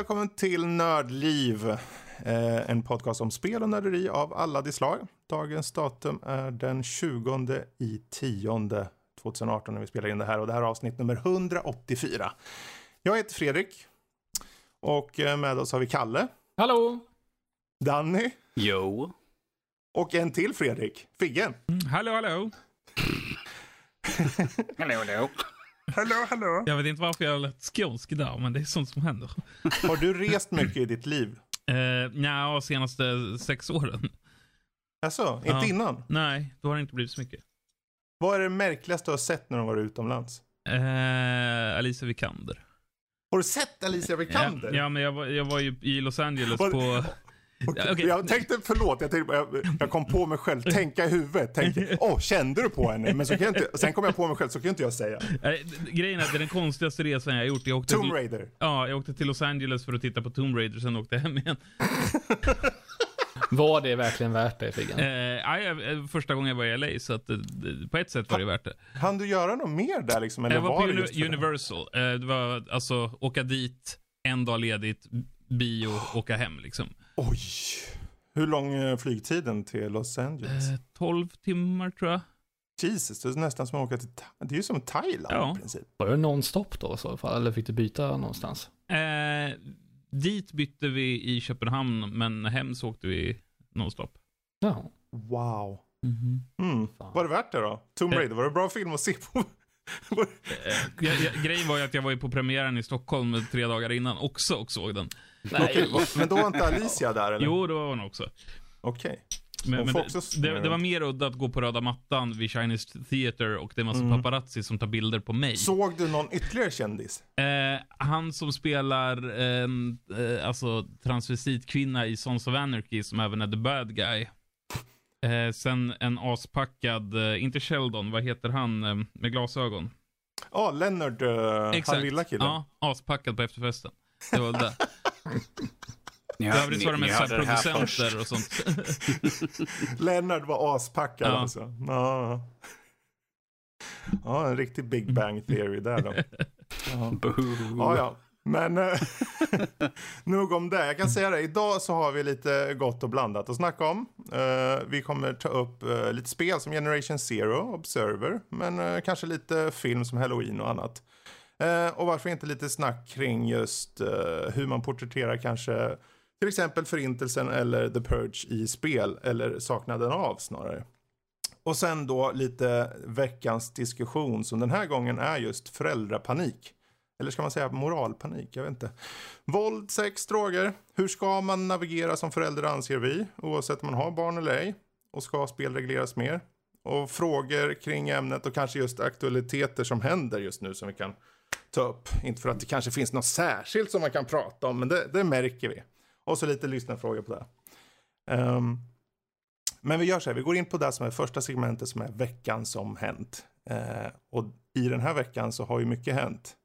Välkommen till Nördliv. Eh, en podcast om spel och nörderi av alla de slag. Dagens datum är den 20 i 10 2018 när vi spelar in det här och det här är avsnitt nummer 184. Jag heter Fredrik och eh, med oss har vi Kalle, Hallå! Danny Jo. och en till Fredrik, Figge. Hallå, hallå! Hallå, hallå. Hallå, hallå. Jag vet inte varför jag lät skånsk där, men det är sånt som händer. Har du rest mycket i ditt liv? Uh, Nja, senaste sex åren. Alltså, inte Ja. innan? Nej, då har det inte blivit så mycket. Vad är det märkligaste du har sett när du varit utomlands? Uh, Alicia Vikander. Har du sett Alicia Vikander? Ja, ja, men jag var, jag var ju i Los Angeles Var- på... Okej, Okej. Jag tänkte, förlåt, jag, tänkte, jag, jag kom på mig själv, tänka i huvudet, tänkte, åh, kände du på henne? Men så kan jag inte, sen kom jag på mig själv, så kan inte jag säga. Eh, grejen är att det är den konstigaste resan jag har gjort. Jag åkte, Tomb Raider. ja, jag åkte till Los Angeles för att titta på Tomb Raider, sen åkte jag hem igen. Var det verkligen värt det, Figgen? Ja, jag- första gången jag var i LA, så att, eh, på ett sätt var det värt det. Han du göra något mer där liksom? Eller Jag var på det Uni- just för det? Universal. Eh, Det var alltså åka dit, en dag ledigt, bio, åka hem liksom. Oj! Hur lång är flygtiden till Los Angeles? Eh, 12 timmar tror jag. Jesus, det är nästan som att åka till, det är ju som Thailand Ja. i princip. Var det non-stop då i så fall? Eller fick du byta någonstans? Eh, dit bytte vi i Köpenhamn, men hem så åkte vi nonstop. Jaha. Wow. Mm Mm. Fan. Var det värt det då? Tomb Eh. Raider, var det bra film att se på? Eh, jag, jag, grejen var ju att jag var ju på premiären i Stockholm tre dagar innan också och såg den. Okej, va- men då var inte Alicia där eller? Jo, det var hon också. Okej. Men, Hon men det, också- det, det var mer udda att gå på röda mattan vid Chinese Theater och det är massa Mm. paparazzi som tar bilder på mig. Såg du någon ytterligare kändis? Eh, han som spelar en eh, alltså, transvestitkvinna i Sons of Anarchy som även är the bad guy. Eh, sen en aspackad, eh, inte Sheldon, vad heter han eh, med glasögon? Ja, Leonard, uh, han lilla killen. Ja, aspackad på efterfesten. Det var det. Ni, I övrigt var det mest producenter och sånt. Leonard var aspackad Ja. alltså. Ja. ja, en riktig Big Bang Theory där då. Ja, ja. ja. Men eh, nog om det. Jag kan säga det, idag så har vi lite gott och blandat att snacka om. Eh, vi kommer ta upp eh, lite spel som Generation Zero, Observer, men eh, kanske lite film som Halloween och annat. Eh, och varför inte lite snack kring just eh, hur man porträtterar kanske till exempel Förintelsen eller The Purge i spel, eller saknaden av snarare. Och sen då lite veckans diskussion som den här gången är just föräldrapanik. Eller ska man säga moralpanik? Jag vet inte. Våld, sex, droger. Hur ska man navigera som förälder anser vi, oavsett om man har barn eller ej? Och ska spel regleras mer? Och frågor kring ämnet och kanske just aktualiteter som händer just nu som vi kan ta upp. Inte för att det kanske finns något särskilt som man kan prata om, men det, det märker vi. Och så lite lyssnarfrågor på det. Um, men vi gör så här, vi går in på det som är första segmentet som är veckan som hänt. Uh, och i den här veckan så har ju mycket hänt.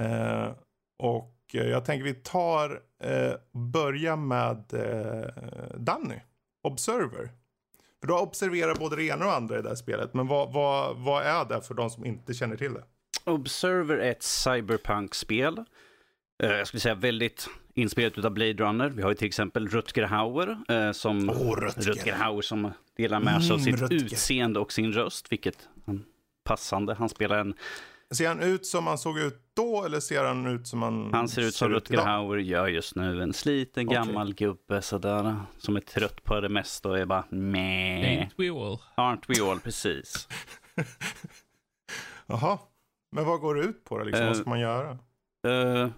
Uh, och jag tänker vi tar, uh, börja med uh, Danny, Observer. För du har observerat både det ena och andra i det här spelet, men vad, vad, vad är det för de som inte känner till det? Observer är ett cyberpunk-spel. Eh, Jag skulle säga väldigt inspelat utav Blade Runner. Vi har ju till exempel Rutger Hauer eh, som Åh, Rutger. Hauer som delar med sig av Mm, sitt Rutger. utseende och sin röst, vilket passande. Han spelar en, Ser han ut som han såg ut då eller ser han ut som han han ser ut som Rutger idag? Hauer gör just nu. En sliten Okej. gammal gubbe sådär, som är trött på det mesta och är bara meh. Ain't we all? Aren't we all, precis. Jaha. Men vad går det ut på då? Liksom? vad ska Eh, man göra? Eh,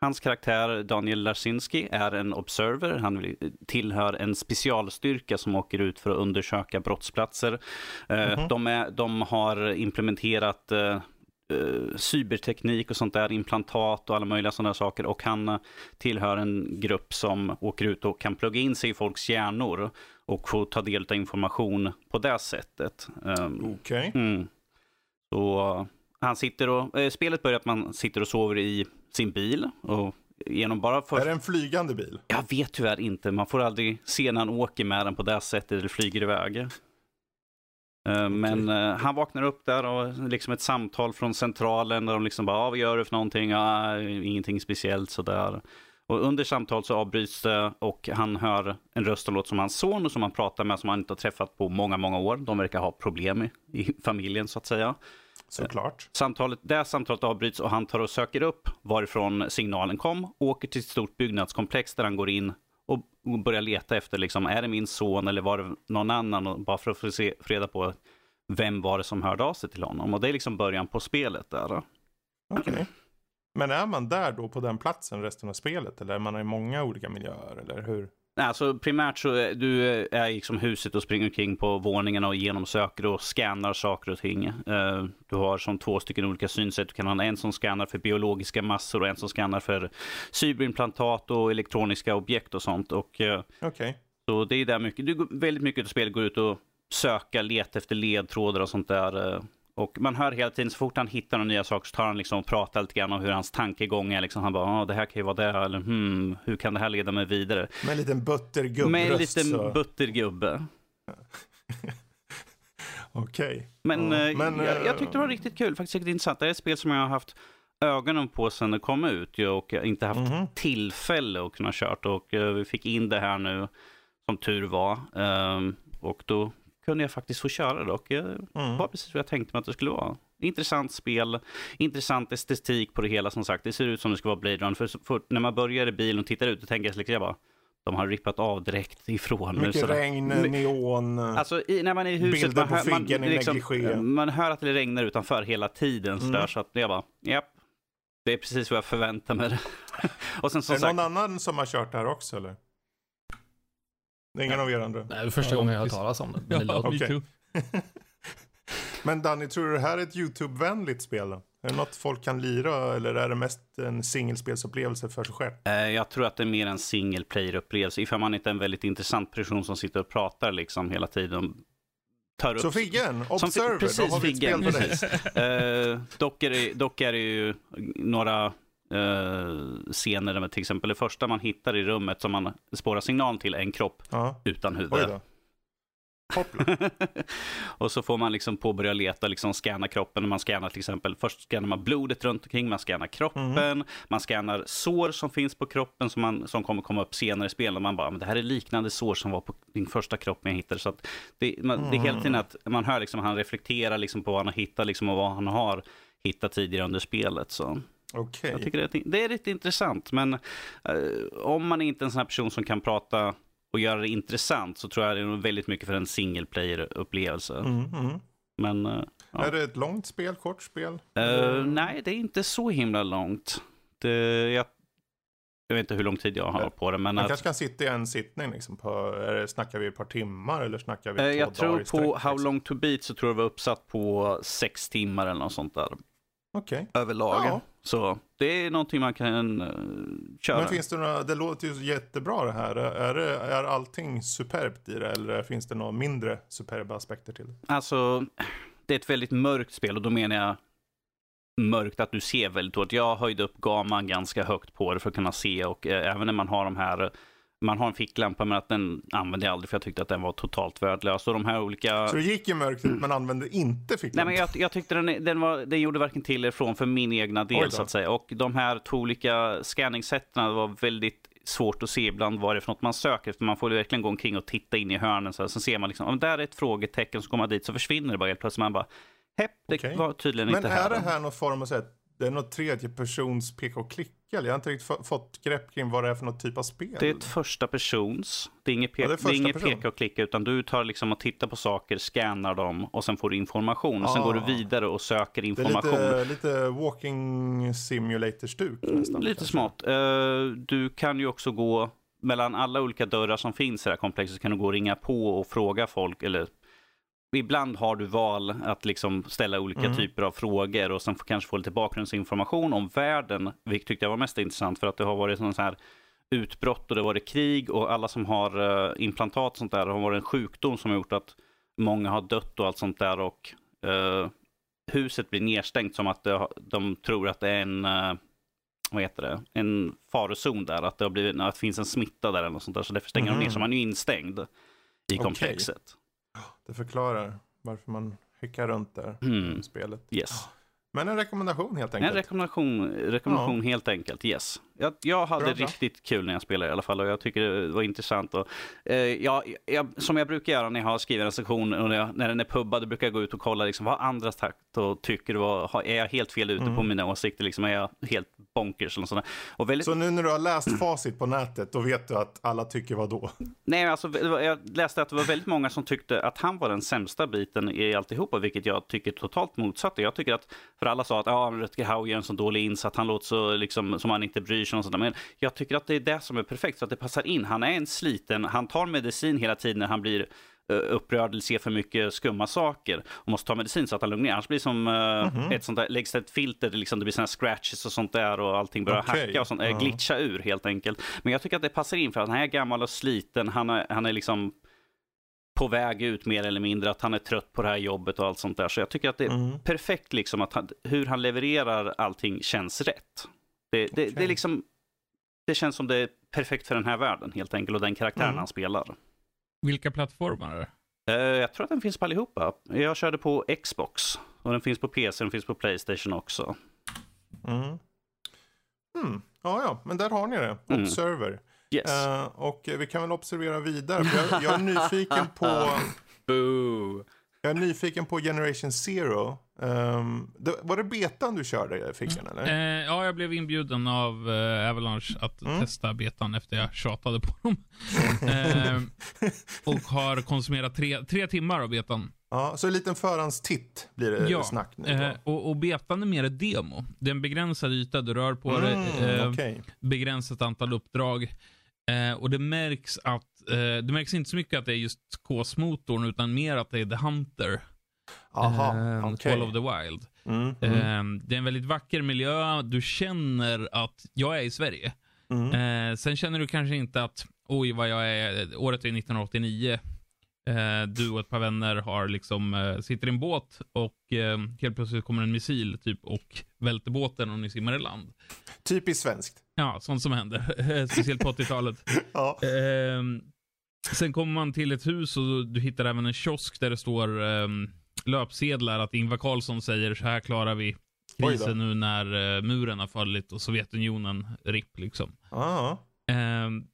hans karaktär Daniel Larsinski är en observer. Han tillhör en specialstyrka som åker ut för att undersöka brottsplatser. Eh, Mhm. de, är, de har implementerat cyberteknik och sånt där, implantat och alla möjliga sådana saker. Och han tillhör en grupp som åker ut och kan plugga in sig i folks hjärnor och få ta del av information på det sättet. Um, Okej. Mm. Så han sitter och, eh, spelet börjar att man sitter och sover i sin bil och genom bara för... Är det en flygande bil? Jag vet tyvärr inte, man får aldrig se när han åker med den på det sättet eller flyger iväg. Eh, Men eh, han vaknar upp där och liksom ett samtal från centralen där de liksom bara, ah, vad gör du för någonting? Ja, ingenting speciellt sådär. Och under samtalet så avbryts det och han hör en röst som låter som hans son och som han pratar med som han inte har träffat på många, många år. De verkar ha problem i, i familjen så att säga. Såklart. Samtalet, det samtalet avbryts och han tar och söker upp varifrån signalen kom, åker till ett stort byggnadskomplex där han går in och börjar leta efter, liksom, är det min son eller var det någon annan? Och bara för att få se, få reda på vem var det som hörde av sig till honom. Och det är liksom början på spelet där. Okej. Men är man där då på den platsen resten av spelet? Eller är man i många olika miljöer? Eller hur? Nej, Alltså primärt så är du är liksom huset och springer omkring på våningarna och genomsöker och scannar saker och ting. Eh, Du har som två stycken olika synsätt. Du kan ha en som scannar för biologiska massor och en som scannar för cyberimplantat och elektroniska objekt och sånt. Och eh, Okej. så det är där mycket, du, väldigt mycket av spelet går ut och söka, leta efter ledtrådar och sånt där. Eh, Och man hör hela tiden, så fort han hittar några nya saker så tar han liksom och pratar lite grann om hur hans tankegång är. Liksom, han bara, ah, det här kan ju vara det, eller hmm, hur kan det här leda mig vidare? Med en liten buttergubbröst Med en liten så. buttergubbe. Okej. Men, Ja, eh, men, jag, eh, jag tyckte det var riktigt kul, faktiskt riktigt intressant. Det är ett spel som jag har haft ögonen på sedan det kom ut och inte haft Mhm. tillfälle att kunna kört. Och eh, vi fick in det här nu, som tur var. Ehm, och då kunde jag faktiskt få köra det och det Mm. var precis vad jag tänkte mig att det skulle vara. Intressant spel, intressant estetik på det hela som sagt. Det ser ut som det ska vara Blade Runner. För, fort- när man börjar i bilen och tittar ut, då tänker jag liksom, jag bara, de har rippat av direkt ifrån. nu, Mycket sådär. regn, neon. Alltså i, när man är i huset, man hör, man, liksom, man hör att det regnar utanför hela tiden. Sådär, Mm. Så att jag bara, japp. Det är precis vad jag förväntar mig. och sen är det sagt, någon annan som har kört det här också eller? Det är ingen av er andra? Nej, det är första Ja, gången jag visst. talas om det. Men det Ja, too. Men Danny, tror du det här är ett YouTube-vänligt spel? Då? Är det något folk kan lira eller är det mest en singelspelsupplevelse för sig själv? eh, jag tror att det är mer en single player-upplevelse. Ifall man inte är en väldigt intressant person som sitter och pratar liksom hela tiden. Tar upp... Så Figgen, Som- Observer, precis, då har vi ett spel för dig. precis. Eh, dock, är det, dock är det ju några scener där till exempel det första man hittar i rummet som man spårar signal till är en kropp Ja, utan huvud. och så får man liksom påbörja leta, liksom scanna kroppen. Man scannar till exempel, först scannar man blodet runt omkring, man scannar kroppen, Mm. man scannar sår som finns på kroppen som, man, som kommer komma upp senare i spelet. Och man bara, men det här är liknande sår som var på din första kropp jag hittade. Så det, man, det är hela tiden att man hör liksom, han reflekterar liksom på vad han har hittat liksom, och vad han har hittat tidigare under spelet. Så. Okej. Jag tycker det är, det är rätt intressant, men eh, om man är inte är en sån här person som kan prata och göra det intressant så tror jag det är väldigt mycket för en single player-upplevelse. Mm, mm. Men eh, Ja. Är det ett långt spel, kort spel? eh, nej, det är inte så himla långt. Det, jag, jag vet inte hur lång tid jag har på det, men Man att, kanske kan sitta i en sittning liksom på, är det, snackar vi ett par timmar eller snackar vi två jag dagar tror i på sträck, How liksom? long to beat så tror jag det var uppsatt på sex timmar eller något sånt där Okej. överlag. Ja. Så det är någonting man kan uh, köra. Men finns det några, det låter ju jättebra det här. Är, det, är allting superbt i det eller finns det några mindre superba aspekter till det? Alltså, det är ett väldigt mörkt spel och då menar jag mörkt att du ser väldigt dåligt. Jag höjde upp gaman ganska högt på det för att kunna se och eh, även när man har de här man har en ficklampa men att den använde jag aldrig för jag tyckte att den var totalt värdelös. Och de här olika... Så det gick i mörkret men använde inte Nej, ficklampan? men jag, jag tyckte den, den, var, den gjorde varken till eller från för min egna del så att säga. Och de här två olika scanningssätten var väldigt svårt att se ibland vad det är för något man söker. För man får ju verkligen gå omkring och titta in i hörnen. Så här, så ser man liksom, om där är ett frågetecken, så kommer man dit så försvinner det bara helt plötsligt. Man bara, hepp, det Okej. var tydligen Men inte är här. det här någon form av så här, det är något tredje persons peka och klicka? Jag har inte riktigt få- fått grepp kring vad det är för något typ av spel. Det är ett första persons. Det är inget, pe- Ja, det är det är första inget person. peka och klicka, utan du tar liksom och tittar på saker, scannar dem och sen får du information. Och sen Ah. går du vidare och söker Det är information. lite, lite walking simulator-stuk nästan. Lite kanske. smart. Eh, Du kan ju också gå mellan alla olika dörrar som finns i det här komplexet. Så kan du gå och ringa på och fråga folk. Eller ibland har du val att liksom ställa olika Mm. typer av frågor och sen får, kanske få lite bakgrundsinformation om världen. Vilket tyckte jag var mest intressant för att det har varit sån så här utbrott och det har varit krig och alla som har eh, implantat och sånt där har varit en sjukdom som har gjort att många har dött och allt sånt där och eh, huset blir nedstängt som att det, de tror att det är en eh, vad heter det, en farozon där, att det, har blivit, att det finns en smitta där eller något sånt där, så därför stänger de ner, så man är ju instängd i komplexet. Det förklarar varför man häckar runt där Mm. i spelet. Yes. Men en rekommendation helt En enkelt. rekommendation, rekommendation helt enkelt, yes. Jag, jag hade Bra, bra. riktigt kul när jag spelade i alla fall och jag tycker det var intressant. Och, eh, ja, jag, som jag brukar göra när jag har skrivit en sektion och när, jag, när den är pubbad, då brukar jag gå ut och kolla liksom, vad andra sagt och tycker. Har- är jag helt fel ute på mina åsikter? Liksom, är jag helt bonkers? Eller något sånt där. och väldigt, Så nu när du har läst facit på nätet, då vet du att alla tycker vad då? Nej, alltså, jag läste att det var väldigt många som tyckte att han var den sämsta biten i alltihopa, vilket jag tycker totalt motsatt. Jag tycker att, för alla sa att ja, Rutger Hauer gör en så dålig insats, han låter så liksom, som han inte bryr Men jag tycker att det är det som är perfekt, för att det passar in. Han är en sliten, han tar medicin hela tiden när han blir eh, upprörd eller ser för mycket skumma saker och måste ta medicin så att han lugnar ner. Annars blir det som eh, ett sånt där, läggs det ett filter, liksom, det blir här scratches och sånt där och allting börjar Okej, hacka och sånt, ja. glitcha ur helt enkelt. Men jag tycker att det passar in för att han är gammal och sliten, han är, han är liksom på väg ut mer eller mindre, att han är trött på det här jobbet och allt sånt där. Så jag tycker att det är Mm. perfekt liksom att han, hur han levererar allting känns rätt. Det, det, det är liksom, det känns som det är perfekt för den här världen helt enkelt och den karaktären Mm. han spelar. Vilka plattformar? Eh, jag tror att den finns på allihopa. Jag körde på Xbox och den finns på PC, den finns på Playstation också. Mm. Mm. Ja, ja, men där har ni det. Mm. Observer. Yes. Eh, och vi kan väl observera vidare. Jag, jag är nyfiken på... Boo! Jag är nyfiken på Generation Zero. Ehm, det, var det betan du körde, Fickan, eller? Eh, ja, jag blev inbjuden av eh, Avalanche att Mm. testa betan efter jag tjatade på dem. eh, och har konsumerat tre, tre timmar av betan. Ja, så en liten förhandstitt blir det Ja, snack nu. Eh, och, och betan är mer ett demo. Det är en begränsad yta, du rör på dig. Mm, Eh, Okej. begränsat antal uppdrag. Eh, och det märks att, eh, det märks inte så mycket att det är just KS-motorn, utan mer att det är The Hunter. Aha, eh, okej. Call of the Wild. Mm, mm, Eh, det är en väldigt vacker miljö, du känner att jag är i Sverige. mm. Eh, sen känner du kanske inte att, oj vad jag är, året är 1989. Eh, du och ett par vänner har liksom, eh, sitter i en båt och eh, helt plötsligt kommer en missil typ och välter båten och ni simmar i land. Typiskt svenskt. Ja, sånt som händer. Speciellt på 80-talet. Ja. Sen kommer man till ett hus och du hittar även en kiosk där det står ehm, löpsedlar att Ingvar Carlsson säger så här klarar vi krisen nu när eh, muren har fallit och Sovjetunionen RIP liksom. Ja. Ehm,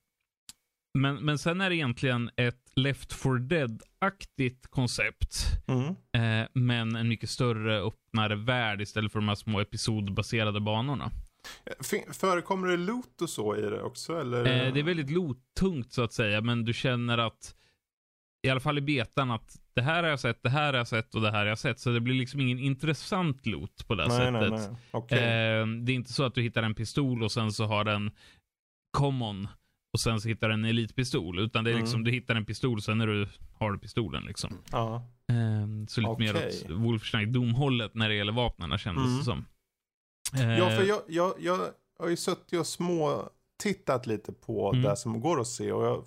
men, men sen är det egentligen ett Left 4 Dead-aktigt koncept. Mm. eh, men en mycket större, öppnare värld istället för de här små episodbaserade banorna. Fin- Förekommer det loot och så i det också? Eller? Eh, det är väldigt lottungt så att säga, men du känner att i alla fall i betan att det här har jag sett, det här har jag sett och det här har jag sett. Så det blir liksom ingen intressant loot på det nej, sättet. nej, nej. Okej. Eh, det är inte så att du hittar en pistol och sen så har den common och sen så hittar du en elitpistol. Utan det är liksom, Mm. du hittar en pistol, sen när du har du pistolen liksom. Ja. Eh, så lite mer Okej. åt Wolfenstein Dom-hållet när det gäller vapnen kändes Mm. det som. Ja, Eh, för jag, jag, jag har ju suttit och små tittat lite på Mm. det som går att se. Och jag,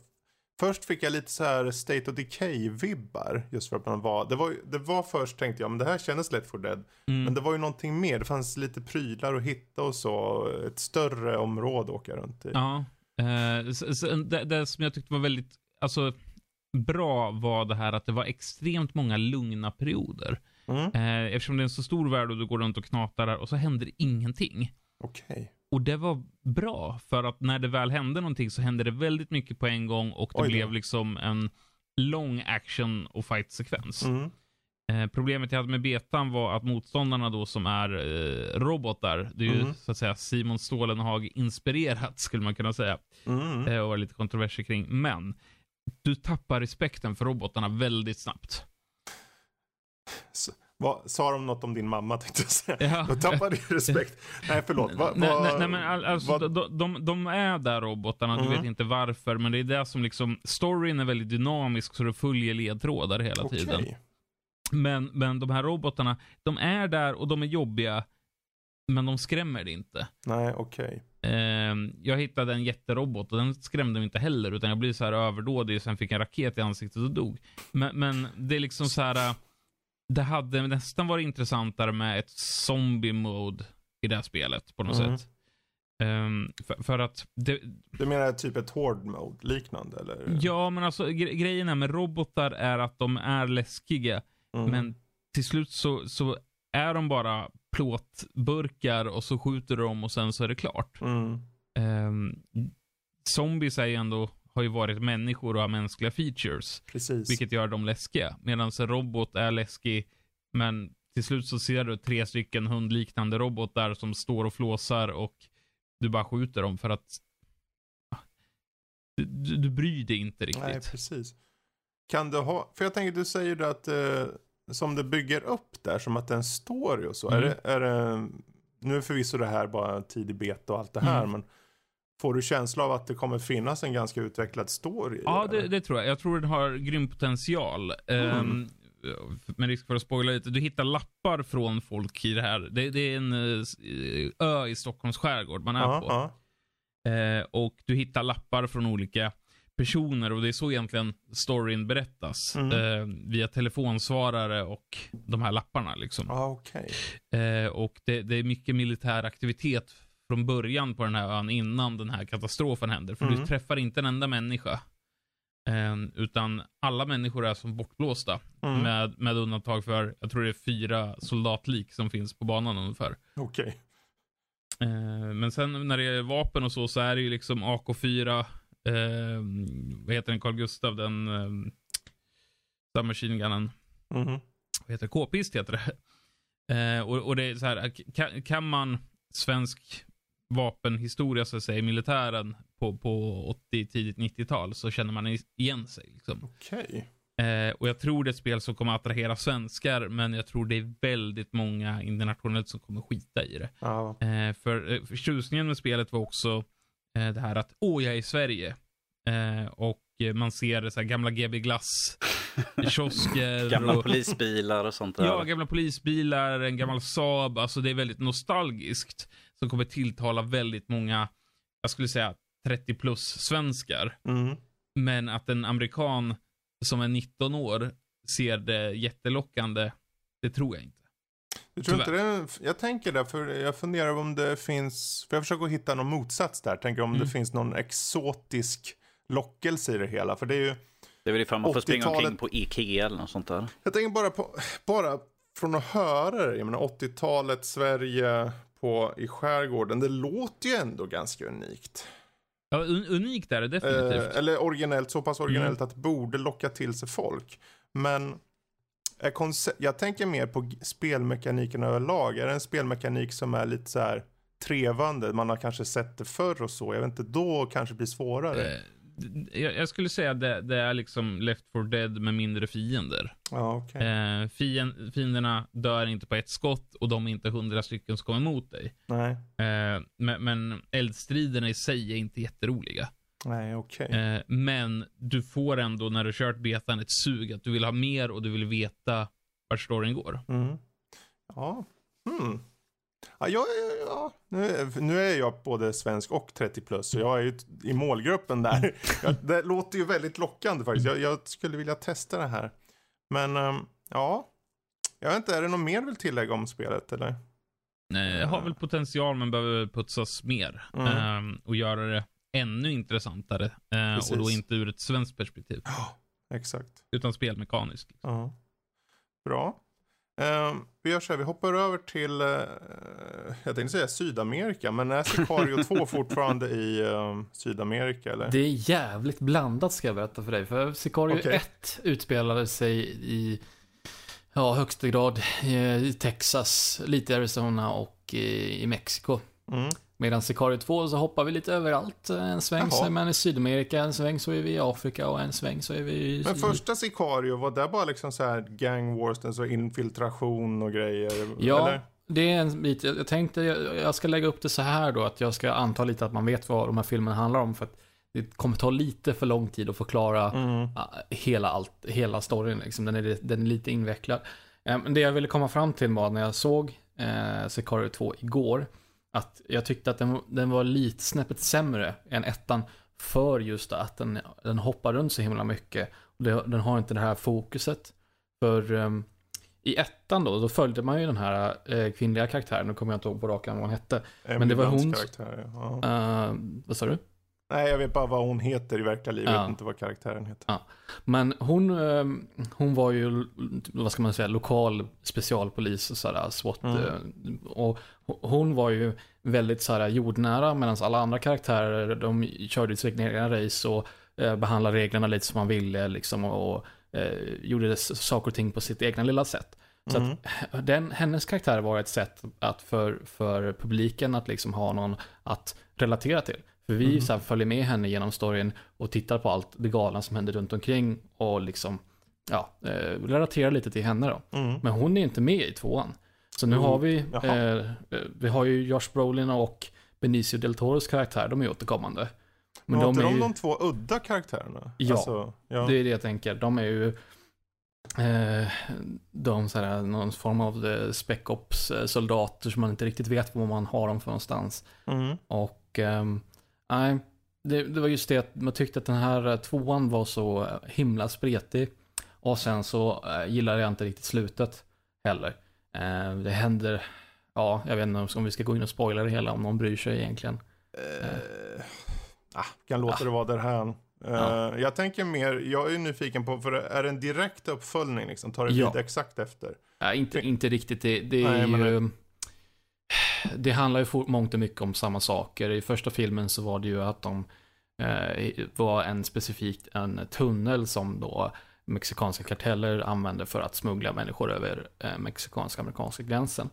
först fick jag lite så här State of Decay-vibbar. Just för att man var, det var, det var först tänkte jag, men det här kändes Left 4 Dead. mm. Men det var ju någonting mer. Det fanns lite prylar att hitta och så. Ett större område att åka runt i. Ja. Eh, s- s- det, det som jag tyckte var väldigt alltså, bra var det här att det var extremt många lugna perioder. Mm. Eh, eftersom det är en så stor värld och du går runt och knatar där och så händer ingenting. Okej. Och det var bra, för att när det väl hände någonting så hände det väldigt mycket på en gång och det Oj blev liksom en lång action och fight-sekvens. Mm. Eh, problemet jag hade med betan var att motståndarna då som är eh, robotar, det är ju Mm. så att säga Simon Stålenhag inspirerat skulle man kunna säga. Mm. Eh, och var lite kontroverser kring. Men du tappar respekten för robotarna väldigt snabbt. S- vad, sa de något om din mamma tänkte jag säga. Ja. Då tappade du respekt. Nej, förlåt. Va, nej, va, nej, nej, men all, alltså, de, de, de är där robotarna, du Mm. vet inte varför, men det är det som liksom, storyn är väldigt dynamisk så det följer ledtrådar hela Okej. tiden. Men, men de här robotarna, de är där och de är jobbiga, men de skrämmer dig inte. Nej, okej. Ehm, jag hittade en jätterobot och den skrämde mig inte heller, utan jag blev så här överdådig och sen fick jag en raket i ansiktet och dog. Men, men det är liksom så här. Det hade nästan varit intressantare med ett zombie mode i det här spelet på något Mm. sätt. Ehm, för, för att det, Du menar typ ett hård mode liknande eller? ja men alltså gre grejen är med robotar är att de är läskiga, Mm. men till slut så, så är de bara plåtburkar och så skjuter dem och sen så är det klart. Mm. Um, zombies är ju ändå, har ju varit människor och har mänskliga features. Precis. Vilket gör dem läskiga. Medan en robot är läskig, men till slut så ser du tre stycken hundliknande robotar som står och flåsar och du bara skjuter dem för att du, du, bryr dig inte riktigt. Nej, precis. Kan du ha, för jag tänker du säger du att eh, som det bygger upp där, som att det är en story och så. Mm. Är det, är det, nu är förvisso det här bara tidig beta och allt det här, Mm. men får du känsla av att det kommer finnas en ganska utvecklad story? Ja, det, det tror jag. Jag tror den har grym potential. Mm. Ehm, med risk för att spoila lite. Du hittar lappar från folk i det här. Det, det är en eh, ö i Stockholms skärgård man är ja, på. ja. Eh, och du hittar lappar från olika personer och det är så egentligen storyn berättas. Mm. Eh, via telefonsvarare och de här lapparna liksom. Ja, okej. Eh, och det, det är mycket militär aktivitet från början på den här ön innan den här katastrofen händer. För Mm. du träffar inte en enda människa. Eh, utan alla människor är som bortblåsta. Mm. Med, med undantag för, jag tror det är fyra soldatlik som finns på banan ungefär. Okej. Eh, men sen när det är vapen och så, så är det ju liksom AK4, eh, vad heter den, Carl Gustav, den eh, submachine gunnen, Mhm. vad heter det, K-pist heter det. Eh, och, och det är så här, kan, kan man svensk vapenhistoria så att säga, i militären på, på 80, tidigt 90-tal så känner man igen sig. Liksom. Okej. Eh, och jag tror det är ett spel som kommer att attrahera svenskar, men jag tror det är väldigt många internationellt som kommer skita i det. Ja. Eh, för förtjusningen med spelet var också eh, det här att, åh, jag är i Sverige. Eh, och eh, man ser så här gamla GB Glass kiosker. Gamla och, polisbilar och sånt där. Ja, gamla polisbilar, en gammal Saab. Alltså det är väldigt nostalgiskt. Som kommer tilltala väldigt många, jag skulle säga 30 plus svenskar. Mm. Men att en amerikan som är 19 år ser det jättelockande, det tror jag inte. Jag, tror inte det, jag tänker där, för jag funderar om det finns, för jag försöker hitta någon motsats där. Tänker om Mm. det finns någon exotisk lockelse i det hela. För det är ju, Det är väl ifall man får springa 80-talet. omkring på Ikea eller något sånt där. jag tänker bara på, bara från att höra det, jag menar 80-talet, Sverige på, i skärgården, det låter ju ändå ganska unikt. Ja, un unikt är det definitivt. Eh, eller originellt, så pass originellt att det borde locka till sig folk. Men jag tänker mer på spelmekaniken överlag. Är det en spelmekanik som är lite så här trevande, man har kanske sett det förr och så, jag vet inte, då kanske det blir svårare. Eh, jag, skulle säga det, det är liksom Left 4 Dead med mindre fiender. Ja, okej. Eh, fien, fienderna dör inte på ett skott och de är inte hundra stycken som kommer emot dig. Nej, Eh, men, men eldstriderna i sig är inte jätteroliga. nej, okej. Eh, men du får ändå när du kört betan ett sug att du vill ha mer och du vill veta vart storyn går. Mm. Ja, hmm. Ja, ja, ja, ja. Nu, nu är jag både svensk och 30 plus, så jag är ju i målgruppen där. Ja, det låter ju väldigt lockande faktiskt. Jag, jag skulle vilja testa det här. Men, ehm, ja. Jag vet inte, är det något mer du vill tillägga om spelet eller? Eh, har väl potential men behöver putsas mer. Mm. Eh, och göra det ännu intressantare. Eh, Precis. och då inte ur ett svenskt perspektiv. Exakt. Utan spelmekaniskt. Ja. Bra. Ehm, vi gör så här, vi hoppar över till, eh, jag tänkte säga Sydamerika, men är Sicario 2 fortfarande i eh, Sydamerika eller? Det är jävligt blandat ska jag berätta för dig. För Sicario Okej. 1 utspelade sig i ja, högsta grad eh, i Texas, lite i Arizona och i, i Mexiko. Mm. Medan Sicario 2 så hoppar vi lite överallt. En sväng så är man i Sydamerika, en sväng så är vi i Afrika och en sväng så är vi i... Men första Sicario, var det bara liksom så här gang wars, så infiltration och grejer? Ja, Eller? det är en bit. Jag tänkte, jag, ska lägga upp det så här då, att jag ska anta lite att man vet vad de här filmerna handlar om. För att det kommer ta lite för lång tid att förklara Mm. ja, hela, allt, hela storyn. Liksom. Den, är, den är lite invecklad. Eh, Men det jag ville komma fram till var när jag såg eh, Sicario 2 igår, att jag tyckte att den, den var lite snäppet sämre än ettan. För just att den, den hoppar runt så himla mycket. Och det, den har inte det här fokuset. För ehm, i ettan då, då följde man ju den här eh, kvinnliga karaktären. Nu kommer jag inte ihåg på rak arm vad hon hette. Emily det var hon- karaktär, ja. Uh, vad sa du? Nej, jag vet bara vad hon heter i verkliga livet, Ja. inte vad karaktären heter. Men hon, eh, hon var ju, vad ska man säga, lokal specialpolis och sådär, SWAT. Mm. eh, Och hon var ju väldigt sådär jordnära medan alla andra karaktärer, de körde sina egna race och eh, behandlade reglerna lite som man ville liksom och eh, gjorde saker och ting på sitt egna lilla sätt. Så Mm. att den, hennes karaktär var ett sätt att för, för publiken att liksom ha någon att relatera till. För vi Mhm. så här, följer med henne genom storyn och tittar på allt det galna som händer runt omkring och liksom, ja, eh, relaterar lite till henne då. Mm. Men hon är inte med i tvåan. Så nu Mm, har vi, eh, eh, vi har ju Josh Brolin och Benicio del Toros karaktär, de är återkommande. Men var inte är de ju- de två udda karaktärerna? Ja. Alltså, ja. Det är det jag tänker. De är ju eh, de så här, någon form av eh, spec ops eh, som man inte riktigt vet var man har dem för någonstans. Mm. Och ehm, nej, det, det var just det att man tyckte att den här eh, tvåan var så eh, himla spretig. Och sen så eh, gillade jag inte riktigt slutet heller. Eh, det händer, ja, jag vet inte om vi ska gå in och spoila det hela om någon bryr sig egentligen. Eh, ah, kan låta det vara därhän. Eh, Ja. Jag tänker mer, jag är nyfiken på, för är det en direkt uppföljning liksom? Tar det Ja. vid exakt efter? Ja, inte, inte riktigt. Det, det är Nej, ju... Det handlar ju mångt och mycket om samma saker. I första filmen så var det ju att de eh, var en specifikt en tunnel som då mexikanska karteller använde för att smuggla människor över eh, mexikanska-amerikanska gränsen.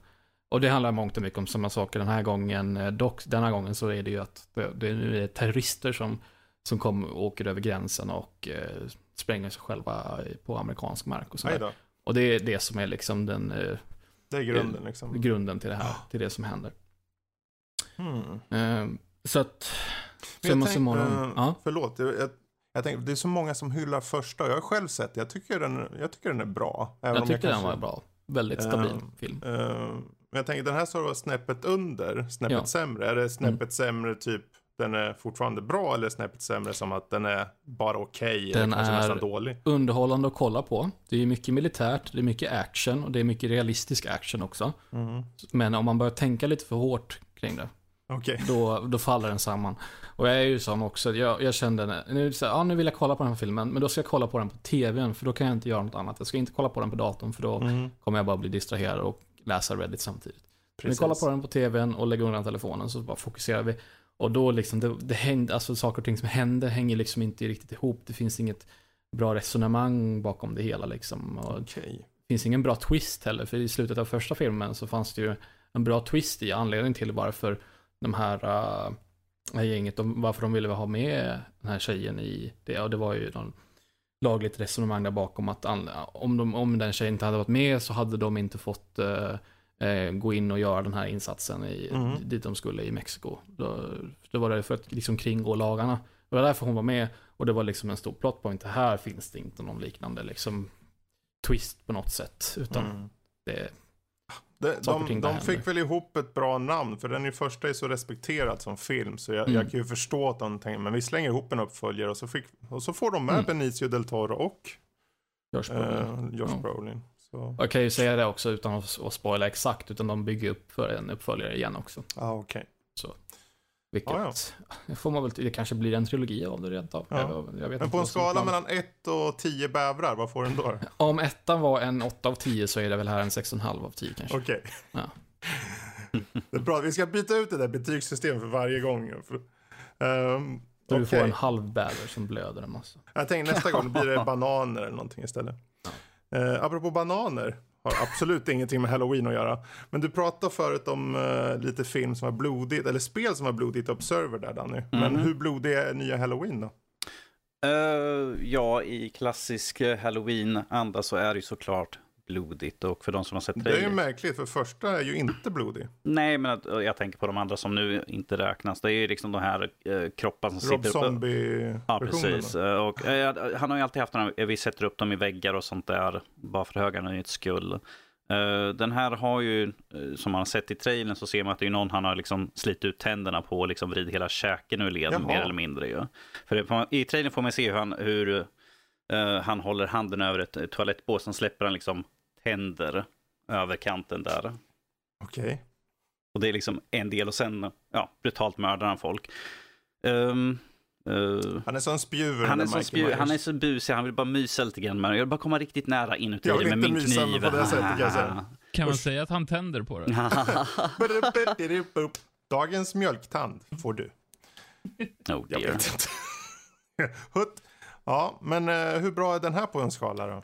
Och det handlar mångt och mycket om samma saker den här gången. Eh, Dock, den här gången så är det ju att det, är terrorister som, som kom, åker över gränsen och eh, spränger sig själva på amerikansk mark och så Nej där. då, Och det är det som är liksom den eh, det är grunden liksom. grunden till det här, till det som händer. Eh, så att, summa jag summarum. eh, Ja, Förlåt, jag, jag, jag det är så många som hyllar första. Jag har själv sett. Jag tycker den, jag tycker den är bra. Jag tyckte den kanske- var bra. Väldigt stabil Eh, film. Eh, men jag tänker den här står snäppet under, snäppet Ja. Mm. sämre. Är det snäppet sämre typ den är fortfarande bra eller snäppet sämre som att den är bara okej Den eller är- nästan dålig? Underhållande att kolla på. Det är mycket militärt, det är mycket action och det är mycket realistisk action också. Mm. Men om man börjar tänka lite för hårt kring det, Okej. då, då faller den samman. Och jag är ju sån också, jag, jag kände, nu, så här, ja, nu vill jag kolla på den här filmen, men då ska jag kolla på den på tvn, för då kan jag inte göra något annat. Jag ska inte kolla på den på datorn, för då Mm. kommer jag bara bli distraherad och läsa Reddit samtidigt. Vi Precis. kollar på den på tvn och lägger undan telefonen så bara fokuserar vi. Och då liksom, det, det hängde, alltså saker och ting som händer hänger liksom inte riktigt ihop. Det finns inget bra resonemang bakom det hela liksom. Och det Okej. finns ingen bra twist heller, för i slutet av första filmen så fanns det ju en bra twist i anledning till varför de här, uh, det här gänget, de, varför de ville ha med den här tjejen i det. Och det var ju någon lagligt resonemang där bakom att an, om, de, om den tjejen inte hade varit med så hade de inte fått eh, eh, gå in och göra den här insatsen i, Mm. dit de skulle i Mexiko. Då, då var det för att liksom kringgå lagarna. Det var därför hon var med och det var liksom en stor plot point. Här finns det inte någon liknande liksom twist på något sätt. Utan Mm. det, De, de, de fick väl ihop ett bra namn, för den är första är så respekterad som film, så jag, Mm. jag kan ju förstå att de tänker, men vi slänger ihop en uppföljare och så, fick, och så får de med Mm. Benicio del Toro och görs bra. eh, Josh. Brolin. Så, Jag kan ju säga det också utan att, spoila exakt, utan de bygger upp för en uppföljare igen också. ah, okej. Vilket, Ja, det får man väl, det kanske blir en trilogi av det rent av. Ja. Jag, jag Men på en skala planen. mellan 1 och 10 bävrar, vad får den då? Om ettan var en 8 av 10 så är det väl här en 6,5 av 10 kanske. Okej. Ja. Det är bra. Vi ska byta ut det där betygssystemet för varje gång. Så du får okej. en halv bäver som blöder en massa. Jag tänker nästa gång blir det bananer eller någonting istället. Uh, apropå bananer, har absolut ingenting med halloween att göra. Men du pratade förut om eh, lite film som var blodigt, eller spel som var blodigt, Observer där Danny. Men Mhm. hur blodig är nya halloween då? Eh, ja, i klassisk eh, halloween-anda så är det ju såklart blodigt. Och för de som har sett Det är ju märkligt, för första är ju inte blodig. Nej, men att, jag tänker på de andra som nu inte räknas. Det är ju liksom de här eh, kropparna som Rob sitter uppe. Zombie-versionen. Ja, precis. Eh, Och, eh, han har ju alltid haft den här, eh, vi sätter upp dem i väggar och sånt där, bara för högarnas skull. Eh, den här har ju, som man har sett i trailern så ser man att det är någon han har liksom slitit ut tänderna på och liksom vridit hela käken ur led Jaha. mer eller mindre. Ju. För det, I trailern får man se hur han, hur, han håller handen över ett toalettbås, sen släpper han liksom tänder över kanten där. Okej. Och det är liksom en del och sen ja, brutalt mördar han folk. Ehm, Uh, Han är sån spjur. han, är den så Michael spju, Myers. han är så busig, han vill bara mysa lite grann med den. Jag vill bara komma riktigt nära inuti Jag vill med inte min mysa kniv. på det sättet, kan jag säga. Kan man säga att han tänder på det? Dagens mjölktand får du. oh Jag dear. vet inte. Hutt. Ja, men eh, hur bra är den här på en skala då?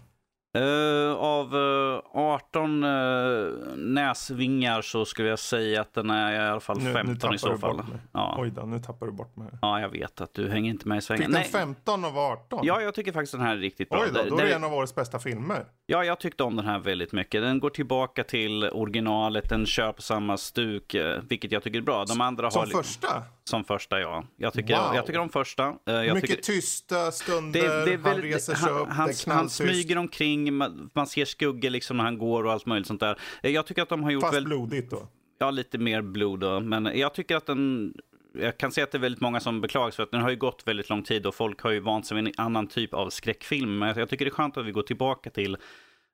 Eh, av eh, 18 uh, näsvingar så skulle jag säga att den är i alla fall Nu, nu 15 tappar i så fall. Ja. Oj då, nu tappar du bort mig. ja, jag vet att du hänger inte med i Fick svängen. den Nej, 15 av 18? ja, jag tycker faktiskt den här är riktigt bra. Oj då, då är det en av årets bästa filmer. Ja, jag tyckte om den här väldigt mycket. Den går tillbaka till originalet, den kör på samma stuk, eh, vilket jag tycker är bra. De andra Som har li- första? Som första, ja. Jag tycker, Wow. jag tycker om första. Eh, Jag Mycket tycker, tysta stunder, det, det är han reser sig han, upp, han, han smyger omkring, man, man ser skuggor liksom när han går och allt möjligt sånt där. Eh, Jag tycker att de har gjort Fast väldigt, blodigt då. ja, lite mer blod då, men jag tycker att den jag kan se att det är väldigt många som beklagar sig för att den har ju gått väldigt lång tid och folk har ju vant sig vid en annan typ av skräckfilm. Men jag tycker det är skönt att vi går tillbaka till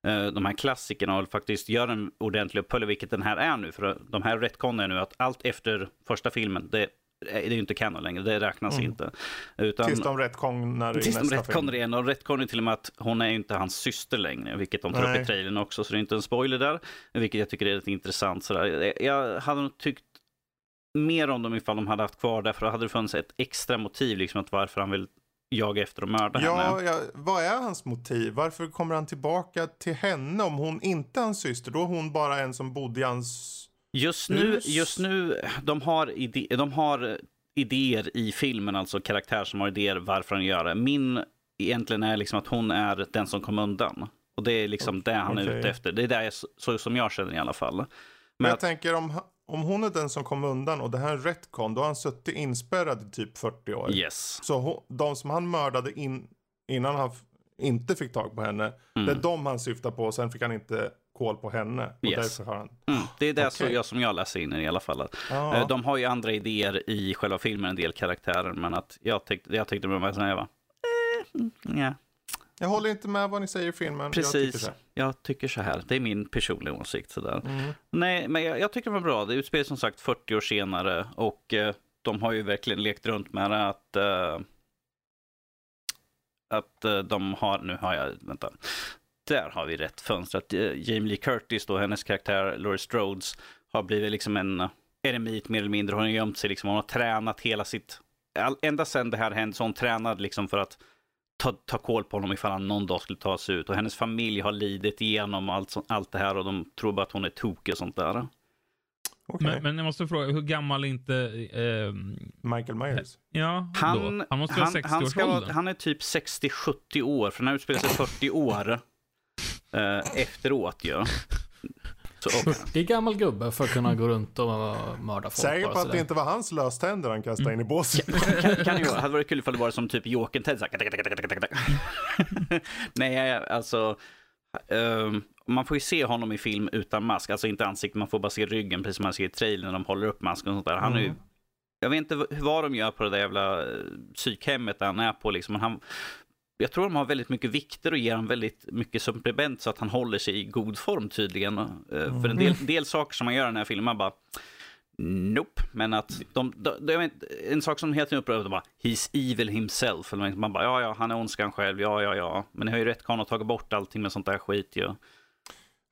eh, de här klassikerna och faktiskt gör en ordentlig uppföljare, vilket den här är nu. För de här retconen är nu att allt efter första filmen, det, det är ju inte canon längre, det räknas Mm. inte. Utan, Tills de retconar i Tills de nästa film. retconar igen. Och retconar till och med att hon är inte hans syster längre, vilket de tar upp Nej. i trailern också. Så det är inte en spoiler där, vilket jag tycker är lite intressant. Sådär. Jag hade nog tyckt mer om dem ifall de hade haft kvar det, för då hade det funnits ett extra motiv, liksom att varför han vill jaga efter och mörda Ja, henne. ja, vad är hans motiv? Varför kommer han tillbaka till henne om hon inte är hans syster? Då är hon bara en som bodde i hans... Just nu, just nu de, har ide, de har idéer i filmen, alltså karaktärer som har idéer varför han gör det. Min egentligen är liksom att hon är den som kom undan. Och det är liksom det han är ute efter. Det är det jag, så som jag känner i alla fall. Men Men jag att, tänker om, om hon är den som kom undan och det här är en retcon, då har han suttit inspärrad i typ 40 år. yes. Så hon, de som han mördade in, innan han inte fick tag på henne, Mm. det är de han syftar på. Sen fick han inte koll på henne. Och Yes. därför har han... Mm, det är det så Okej. jag, som jag läser in i alla fall. Ja. Eh, De har ju andra idéer i själva filmen, en del karaktärer, men att jag tyckte, jag tyckte med mig så här, jag bara, eh, mm, ja, Jag håller inte med vad ni säger i filmen. Jag tycker precis. så här. Jag tycker så här. Det är min personliga åsikt. Sådär. Mm. Nej, men jag, jag tycker det var bra. Det utspelar som sagt 40 år senare och eh, de har ju verkligen lekt runt med det att eh, att eh, de har, nu har jag, vänta, där har vi rätt fönster. Att, eh, Jamie Lee Curtis då, hennes karaktär Laurie Strodes har blivit liksom en eh, eremit mer eller mindre. Hon har gömt sig liksom, hon har tränat hela sitt, all, ända sedan det här hände så hon tränat liksom för att ta, ta koll på honom ifall han någon dag skulle ta sig ut. Och hennes familj har lidit igenom allt, så- allt det här och de tror bara att hon är tokig och sånt där. Okej. Men, men jag måste fråga, hur gammal är inte... ehm, Michael Myers. ja, Han, då? han måste vara han, han, ska vara, 60-årsåldern. han är typ 60-70 år, för den här utspelar sig 40 år eh, efteråt ju. Så, och, 40 gammal gubbe för att kunna gå runt och mörda folk. Säker på att det inte var hans löständer han kastade in i båset. kan, kan ju, hade varit kul ifall det var som typ Jokern Ted. Nej, alltså. ehm, man får ju se honom i film utan mask, alltså inte ansiktet, man får bara se ryggen precis som man ser i trailern när de håller upp masken och sånt där. Han är ju, Mm. jag vet inte vad de gör på det där jävla eh, psykhemmet där han är på liksom. Men han, jag tror de har väldigt mycket vikter och ger honom väldigt mycket supplement så att han håller sig i god form tydligen. Eh, För en del, del saker som man gör i den här filmen, man bara Nope, men att de, de, de, en sak som helt upprörd de bara He's evil himself. Eller Man bara ja, ja, han är ondskan själv, ja, ja, ja. Men ni har ju rätt att tagit bort allting med sånt där skit ju.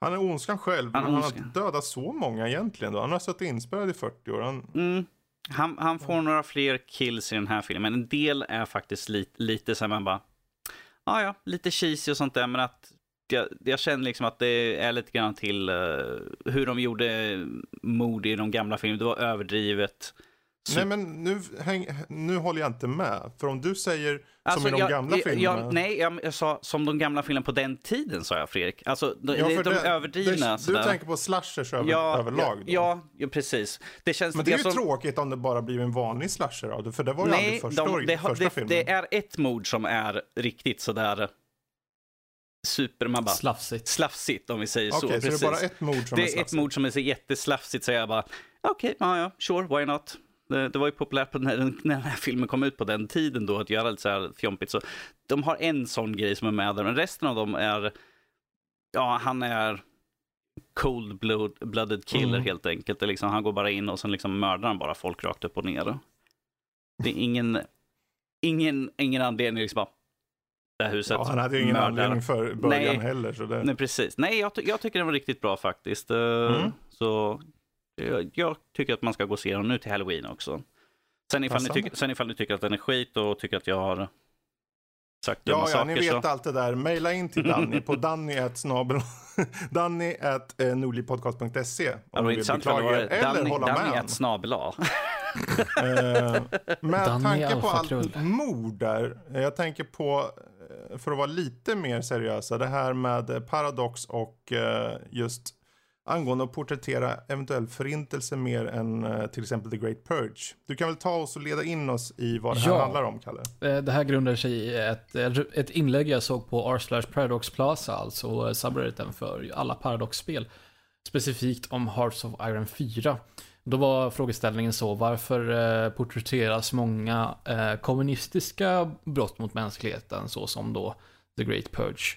Han är ondskan själv, Han men är han har dödat så många egentligen. Då. Han har suttit inspärrad i 40 år. Han... Mm. Han, han får några fler kills i den här filmen. En del är faktiskt li, lite så här man bara, ja ja, lite cheesy och sånt där, men att jag, jag känner liksom att det är lite grann till uh, hur de gjorde mord i de gamla filmerna. Det var överdrivet. Så- Nej men nu, häng, nu håller jag inte med. För om du säger Alltså, som i de jag- gamla jag, filmerna. Jag, nej, jag, jag sa som de gamla filmerna på den tiden, sa jag Fredrik. Alltså, de, Ja, de, det- överdrivna. det, sådär. Du tänker på slashers över, ja, överlag? ja, då. ja, ja, precis. Det känns Men det är ju som, tråkigt om det bara blir en vanlig slasher av det. För det var ju Nej, aldrig första, de, det, första det, filmen. det är ett mord som är riktigt sådär super, man bara, Slafsigt. slafsigt om vi säger så. Okej, så det precis. är bara ett mord som det är är ett slafsigt? mord som är så jätteslafsigt så jag bara, okej, ja, ja, sure, why not? Det, det var ju populärt på när, den- när den här filmen kom ut på den tiden då, att göra lite så här fjompigt. Så de har en sån grej som är med där, men resten av dem är, ja, han är cold blood, blooded killer Mm. helt enkelt. Det liksom, han går bara in och sen liksom mördar han bara folk rakt upp och ner. Det är ingen, ingen, ingen anledning liksom bara, det här huset Ja, han hade ju ingen mördar. anledning för början Nej. heller. Så det... Nej, precis. Nej, jag, jag tycker den var riktigt bra faktiskt. Eh, Mm. Så jag, jag tycker att man ska gå och se den nu till Halloween också. Sen ifall, ni tycker, sen ifall ni tycker att den är skit och tycker att jag har sagt dumma Ja, ja, saker ni vet så... allt det där. Maila in till Danny på danny.snabel danny at eh, nordlivpodcast.se Ja, om ni vill beklaga er eller Danny, hålla Danny med. ett snabel A. Eh, med Danny tanke på allt mord där. eh, Jag tänker på, eh, för att vara lite mer seriösa, det här med eh, Paradox och eh, just angående att porträttera eventuell förintelse mer än eh, till exempel The Great Purge. Du kan väl ta oss och leda in oss i vad det här Ja. handlar om, Kalle? Eh, Det här grundar sig i ett, ett inlägg jag såg på r Paradox Plaza, alltså subredditen för alla Paradox-spel. Specifikt om Hearts of Iron 4. Då var frågeställningen så, varför eh, porträtteras många eh, kommunistiska brott mot mänskligheten, så som då The Great Purge?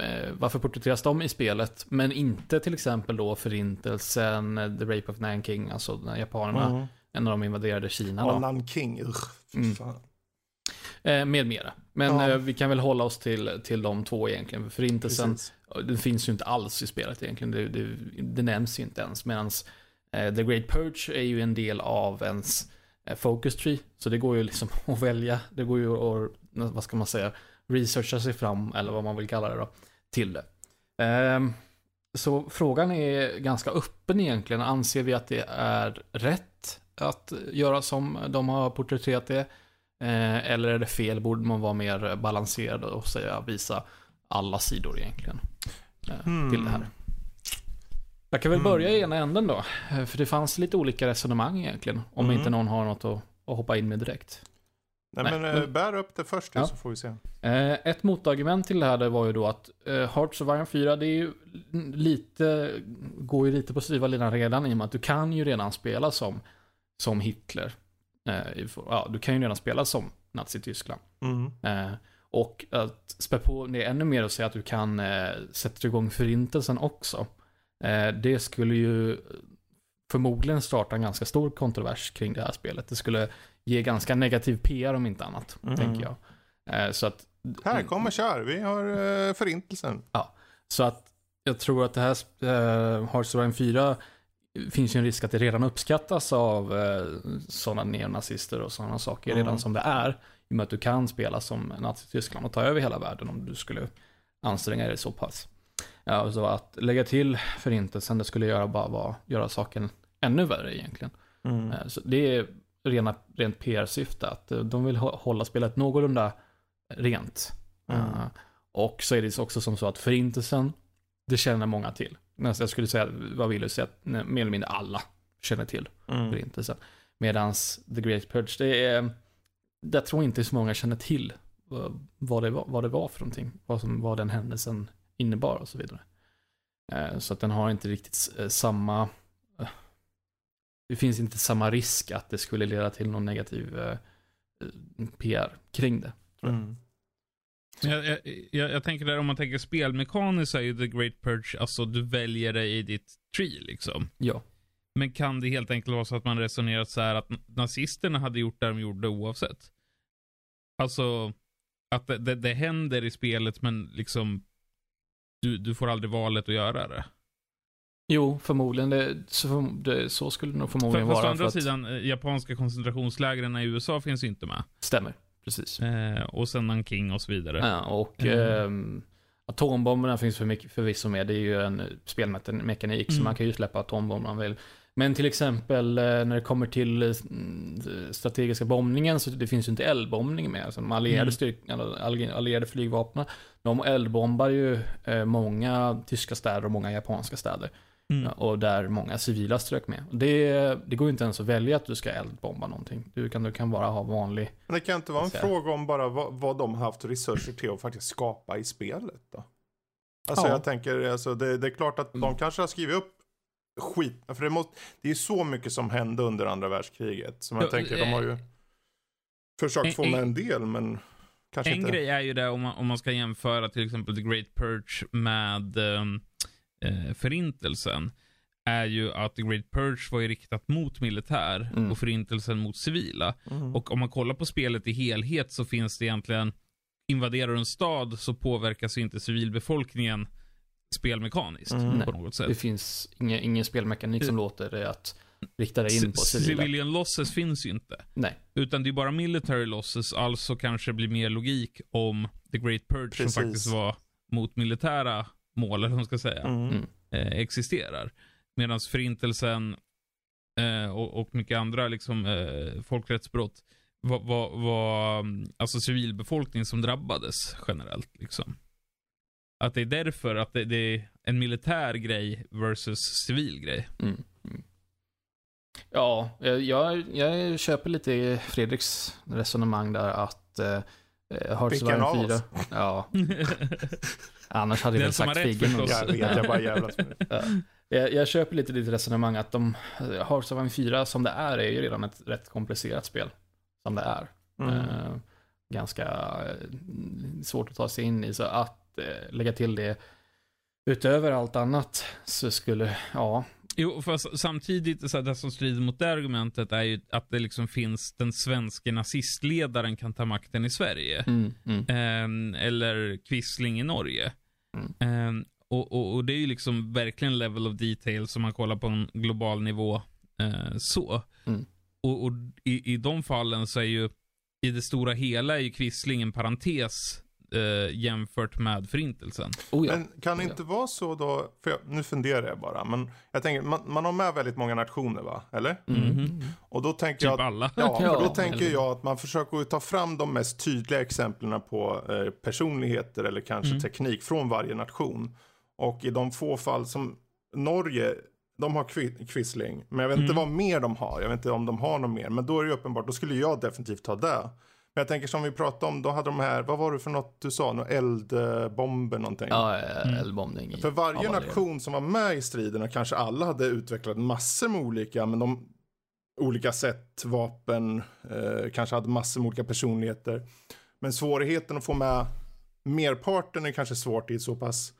Eh, eh, varför porträtteras de i spelet, men inte till exempel då förintelsen, eh, The Rape of Nanking, alltså när japanerna, Mm. när de invaderade Kina. Ja, Nanking. Fy Mm. Eh, med mera. Men Ja. eh, vi kan väl hålla oss till, till de två egentligen. Förintelsen, Precis. den finns ju inte alls i spelet egentligen. Det, det, det nämns ju inte ens. Medan eh, The Great Purge är ju en del av ens eh, focus tree. Så det går ju liksom att välja. Det går ju att, vad ska man säga, researcha sig fram, eller vad man vill kalla det då, till det. Ehm, så frågan är ganska öppen egentligen. Anser vi att det är rätt att göra som de har porträtterat det? Eh, eller är det fel? Borde man vara mer balanserad och säga, visa alla sidor egentligen eh, Hmm. till det här? Jag kan väl Mm. börja i ena änden då. eh, För det fanns lite olika resonemang egentligen. Om Mm. inte någon har något att, att hoppa in med direkt. Nej, Nej, men, eh, men- bär upp det först Ja. så får vi se. Eh, ett motargument till det här det var ju då att eh, Hearts of Iron 4, det är ju lite, går ju lite på styva linan redan i och med att du kan ju redan spela som, som Hitler. Ja, du kan ju redan spela som Nazityskland. Mm. Och att spä på det ännu mer och säga att du kan sätta igång förintelsen också. Det skulle ju förmodligen starta en ganska stor kontrovers kring det här spelet. Det skulle ge ganska negativ PR om inte annat, Mm. tänker jag. Eh, så att Här, kom och kör. Vi har eh, förintelsen. så att jag tror att det här uh, Hearts of Iron 4 finns ju en risk att det redan uppskattas av uh, sådana neonazister och sådana saker Mm. redan som det är. I och med att du kan spela som Nazityskland och ta över hela världen om du skulle anstränga dig så pass. Ja, så att lägga till förintelsen, det skulle göra bara vara, göra saken ännu värre egentligen. Mm. Eh, Så det är rena, rent PR-syfte, att eh, de vill hå- hålla spelet någorlunda rent. Mm. Eh, Och så är det också som så att förintelsen, det känner många till. Jag skulle säga, vad vill du säga, att nej, mer eller mindre alla känner till Mm. förintelsen. Medans The Great Purge, det är, jag tror inte så många känner till vad- det var, vad det var för någonting. Vad, som, vad den händelsen innebar och så vidare. Eh, Så att den har inte riktigt samma, det finns inte samma risk att det skulle leda till någon negativ eh, PR kring det. Mm. Jag, jag, jag, jag tänker där om man tänker spelmekaniskt så är ju The Great Purge, alltså du väljer det i ditt tree liksom. Ja. Men kan det helt enkelt vara så att man resonerat så här att nazisterna hade gjort det de gjorde oavsett? Alltså, att det, det, det händer i spelet men liksom du, du får aldrig valet att göra det. Jo, förmodligen. Det, så, det, så skulle det nog förmodligen Fast å vara. andra för att- sidan, eh, japanska koncentrationslägren i USA finns ju inte med. Stämmer, precis. Eh, och sen Nanking och så vidare. Ja, och Mm. ehm, atombomberna finns för mycket, förvisso med. Det är ju en spelmekanik, så Mm. man kan ju släppa atombomber om man vill. Men till exempel eh, när det kommer till eh, strategiska bombningen så det finns ju inte eldbombning med. Alltså de allierade, Mm. styrk, allierade flygvapnen, de eldbombar ju eh, många tyska städer och många japanska städer. Mm. Och där många civila strök med. Det, det går ju inte ens att välja att du ska eldbomba någonting. Du kan, du kan bara ha vanlig... Men det kan inte vara en fråga om bara vad, vad de har haft resurser till att faktiskt skapa i spelet då? Alltså Ja. jag tänker, alltså, det, det är klart att de Mm. kanske kanske har skrivit upp skit, för det, måste, det är så mycket som hände under andra världskriget. Som jag Ja, tänker, de har ju eh, försökt få med en del, men kanske En inte. grej är ju det om man, om man ska jämföra till exempel The Great Purge med ehm, eh, Förintelsen. är ju att The Great Purge var ju riktat mot militär Mm. och förintelsen mot civila. Mm. Och om man kollar på spelet i helhet så finns det egentligen, invaderar du en stad så påverkas inte civilbefolkningen spelmekaniskt Mm. på något Det sätt. finns ingen, ingen spelmekanik som låter det att rikta dig in på civila. Civilian losses finns ju inte. Nej. Utan det är bara military losses, alltså kanske blir mer logik om The Great Purge Precis. som faktiskt var mot militära mål, eller vad man ska säga, Mm. Mm. eh, existerar. Medan förintelsen eh, och, och mycket andra liksom, eh, folkrättsbrott var, var, var alltså civilbefolkning som drabbades generellt. Liksom. Att det är därför att det, det är en militär grej versus civil grej. Mm. Mm. Ja, jag, jag, jag köper lite Fredriks resonemang där att eh, Hearts of Vilken av Iron 4... oss? Ja, annars hade jag väl sagt Figgen. förstås. Jag vet, jag bara jävlas med det. Ja. Jag, jag köper lite ditt resonemang att de, Hearts of Iron 4 som det är, är ju redan ett rätt komplicerat spel. Som det är. Mm. Eh, ganska eh, svårt att ta sig in i, så att eh, lägga till det utöver allt annat så skulle, ja, Jo, fast samtidigt, så här, det som strider mot det argumentet är ju att det liksom finns den svenska nazistledaren kan ta makten i Sverige. mm, mm, Ehm, eller Quisling i Norge. Mm. Ehm, och, och, och det är ju liksom verkligen level of detail som man kollar på en global nivå. eh, så. Mm. Och, och i, i de fallen så är ju, i det stora hela är ju Quisling en parentes eh, jämfört med förintelsen. oh ja. Men kan det inte vara så då, för jag, nu funderar jag bara, men jag tänker, man, man har med väldigt många nationer va, eller? Mm. Mhm. Och då tänker Typ jag att, alla. ja, för då Ja, tänker eller- jag att man försöker ta fram de mest tydliga exemplen på eh, personligheter eller kanske Mm. teknik från varje nation. Och i de få fall som Norge, de har Qui- Quisling, men jag vet inte Mm. vad mer de har, jag vet inte om de har något mer, men då är det ju uppenbart, då skulle jag definitivt ta det. Men jag tänker som vi pratade om, då hade de här, vad var det för något du sa, några eldbomber någonting. Ja, eldbombning. För varje alla nation som var med i striderna kanske alla hade utvecklat massor med olika, men de olika sätt, vapen, eh, kanske hade massor med olika personligheter. Men svårigheten att få med merparten är kanske svårt i ett så pass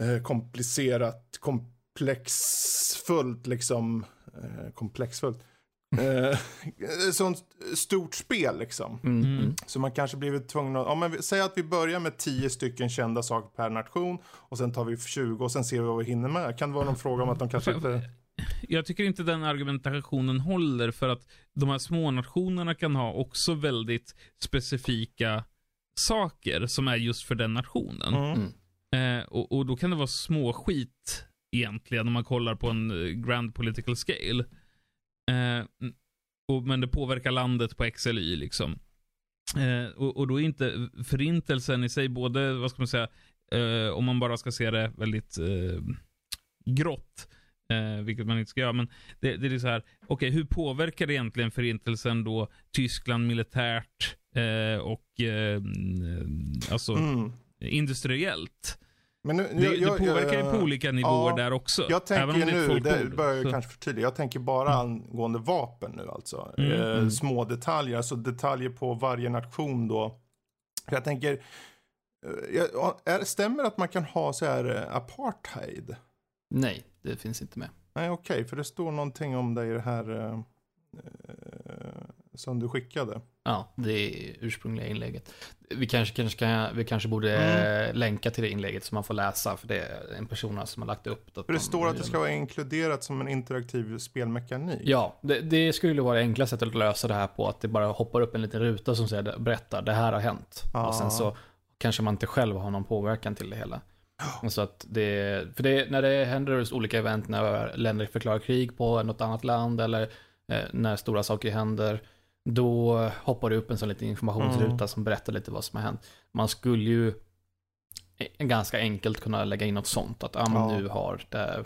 eh, komplicerat, komplexfullt liksom, eh, komplexfullt. Eh, sånt stort spel liksom. Mm. Mm. Mm. Så man kanske blivit tvungen att, ja men vi- säg att vi börjar med 10 stycken kända saker per nation och sen tar vi 20 och sen ser vi vad vi hinner med. Kan det vara någon fråga om att de kanske inte... Jag tycker inte den argumentationen håller för att de här små nationerna kan ha också väldigt specifika saker som är just för den nationen. Mm. Eh, och, och då kan det vara små skit egentligen om man kollar på en eh, grand political scale. Eh, och, men det påverkar landet på X eller Y liksom. Eh, och, och då är inte förintelsen i sig både, vad ska man säga, eh, om man bara ska se det väldigt eh, grått, eh, vilket man inte ska göra, men det, det är så här, okej, hur påverkar det egentligen förintelsen då Tyskland militärt eh, och eh, alltså Mm. industriellt? Men nu, Det, jag, det påverkar ju på olika nivåer ja, där också. Jag tänker även om det nu, det börjar jag kanske förtydliga, jag tänker bara angående vapen nu alltså. Mm, eh, mm. Små detaljer, alltså detaljer på varje nation då. Jag tänker, eh, är, stämmer att man kan ha så här eh, apartheid? Nej, det finns inte med. Nej okej, för det står någonting om det i det här eh, som du skickade. Ja, det ursprungliga inlägget. Vi kanske, kanske, kan, vi kanske borde Mm. länka till det inlägget som man får läsa, för det är en person som har lagt upp det. För det står att det ska vara inkluderat som en interaktiv spelmekanik. Ja, det, det skulle vara det enkla sättet att lösa det här på, att det bara hoppar upp en liten ruta som säger, berättar, det här har hänt. Ja. Och sen så kanske man inte själv har någon påverkan till det hela. Och Så att det, för det, när det händer olika event, när länder förklarar krig på något annat land eller eh, när stora saker händer, då hoppar det upp en sån liten informationsruta Mm. som berättar lite vad som har hänt. Man skulle ju e- ganska enkelt kunna lägga in något sånt, att ah, men Ja. nu har det,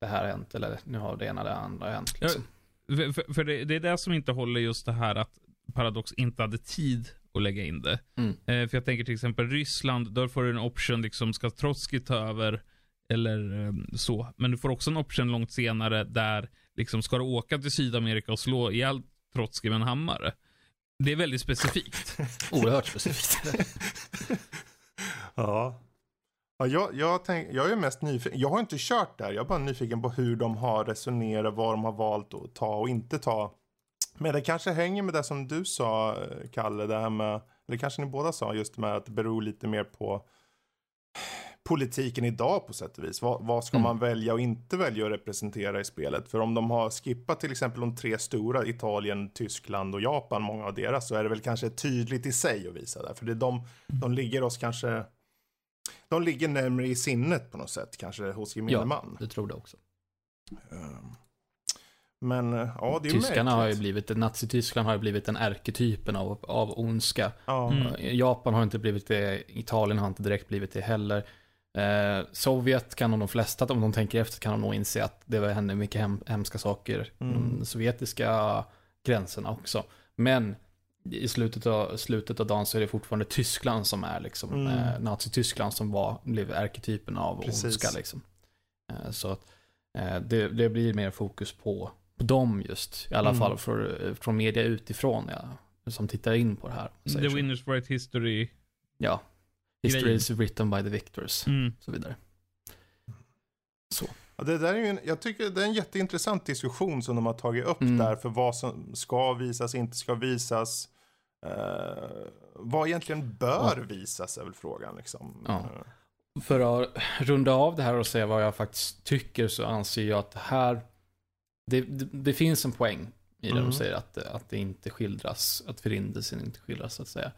det här hänt, eller nu har det ena det andra hänt. Liksom. För, för, för det, det är det som inte håller just det här att Paradox inte hade tid att lägga in det. Mm. Eh, för jag tänker till exempel Ryssland, där får du en option liksom, ska Trotskij ta över? Eller eh, så. Men du får också en option långt senare där, liksom, ska du åka till Sydamerika och slå ihjäl Trotskij med en hammare? Det är väldigt specifikt. Oerhört specifikt. ja. Ja, jag, jag, tänk, jag är mest nyfiken. Jag har inte kört där. Jag är bara nyfiken på hur de har resonerat, vad de har valt att ta och inte ta. Men det kanske hänger med det som du sa, Kalle, det här med, eller kanske ni båda sa, just med att det beror lite mer på politiken idag på sätt och vis. Vad, vad ska Mm. man välja och inte välja att representera i spelet? För om de har skippat till exempel de tre stora, Italien, Tyskland och Japan, många av deras, så är det väl kanske tydligt i sig att visa det. För det är de, de ligger oss kanske, de ligger närmare i sinnet på något sätt, kanske hos gemene Ja. man. Du tror det också. Ehm, Men eh, ja, det är Tyskarna har ju blivit, Nazityskland har ju blivit den ärketypen av, av ondska. Ja, Mm. Japan har inte blivit det, Italien har inte direkt blivit det heller. Eh, Sovjet kan nog de flesta, om de tänker efter, kan de nog inse att det hände mycket hem, hemska saker. Mm. De sovjetiska gränserna också. Men i slutet av, slutet av dagen så är det fortfarande Tyskland som är liksom, Mm. eh, Nazityskland som var, blev ärketypen av Precis. ondska liksom. Eh, så att eh, det, det blir mer fokus på, på dem just. I alla Mm. fall för, från media utifrån, ja, som tittar in på det här. The så. Winners Write History. Ja. History Grejen. is written by the victors. Mm. Och så vidare. Ja, det där är ju en, jag tycker det är en jätteintressant diskussion som de har tagit upp Mm. där för vad som ska visas, inte ska visas. Eh, vad egentligen bör visas är väl frågan liksom. Ja. Eh, För att runda av det här och säga vad jag faktiskt tycker så anser jag att det här, det, det, det finns en poäng i det Mm. de säger att, att det inte skildras, att förintelsen inte skildras så att säga.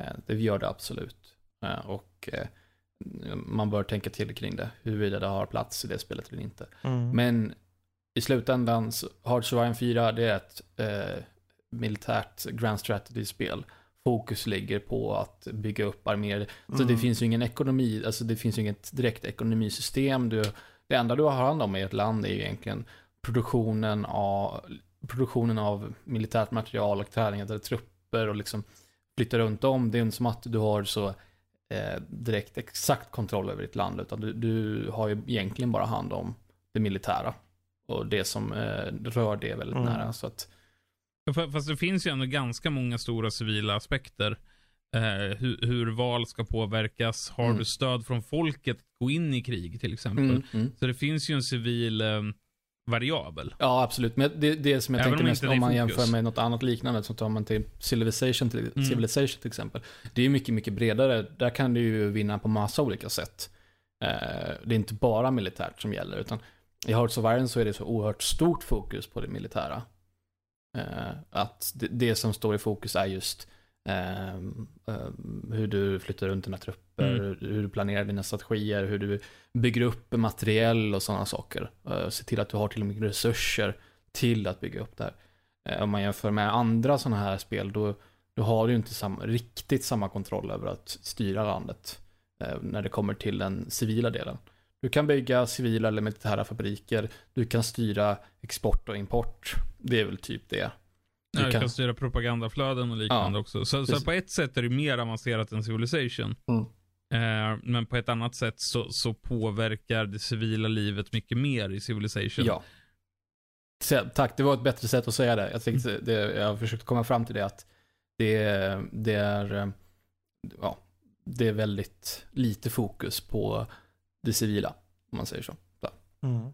Eh, Det gör det absolut. Eh, Och eh, man bör tänka till kring det, huruvida det har plats i det spelet eller inte. mm. Men i slutändan, of Iron 4, det är ett eh, militärt grand strategy-spel. Fokus ligger på att bygga upp arméer. Så Mm. det finns ju ingen ekonomi, alltså det finns ju inget direkt ekonomisystem. Du, det enda du har hand om i ett land är ju egentligen produktionen av, produktionen av militärt material och tränade trupper och liksom flytta runt om. Det är inte som att du har så eh, direkt exakt kontroll över ditt land, utan du, du har ju egentligen bara hand om det militära. Och det som eh, rör det väldigt Mm. nära. Så att, Fa- Fast det finns ju ändå ganska många stora civila aspekter. Eh, hur, hur val ska påverkas. Har Mm. du stöd från folket att gå in i krig till exempel? mm, mm. Så det finns ju en civil eh, variabel. Ja, absolut. Men det, det som jag Även tänkte om mest är om man jämför med något annat liknande, så tar man till Civilization till, Mm. Civilization till exempel. Det är mycket, mycket bredare. Där kan du ju vinna på massa olika sätt. Eh, det är inte bara militärt som gäller, utan i Hearts of Iron så är det så oerhört stort fokus på det militära. Eh, att det, det som står i fokus är just hur du flyttar runt dina trupper, Mm. hur du planerar dina strategier, hur du bygger upp materiell och sådana saker. Uh, se till att du har till och med resurser till att bygga upp det här. Eh, om man jämför med andra sådana här spel, då, då har du inte samma, riktigt samma kontroll över att styra landet eh, när det kommer till den civila delen. Du kan bygga civila eller militära fabriker, du kan styra export och import. Det är väl typ det. Du Du kan, kan- styra propagandaflöden och liknande Ja, också. Så, så på ett sätt är det mer avancerat än Civilization. Mm. Eh, men på ett annat sätt så, så påverkar det civila livet mycket mer i Civilization. Ja. Så, tack, det var ett bättre sätt att säga det. Jag, tänkte, det, jag har försökt komma fram till det att det, det är eh, ja, det är väldigt lite fokus på det civila, om man säger så. Mm. Eh,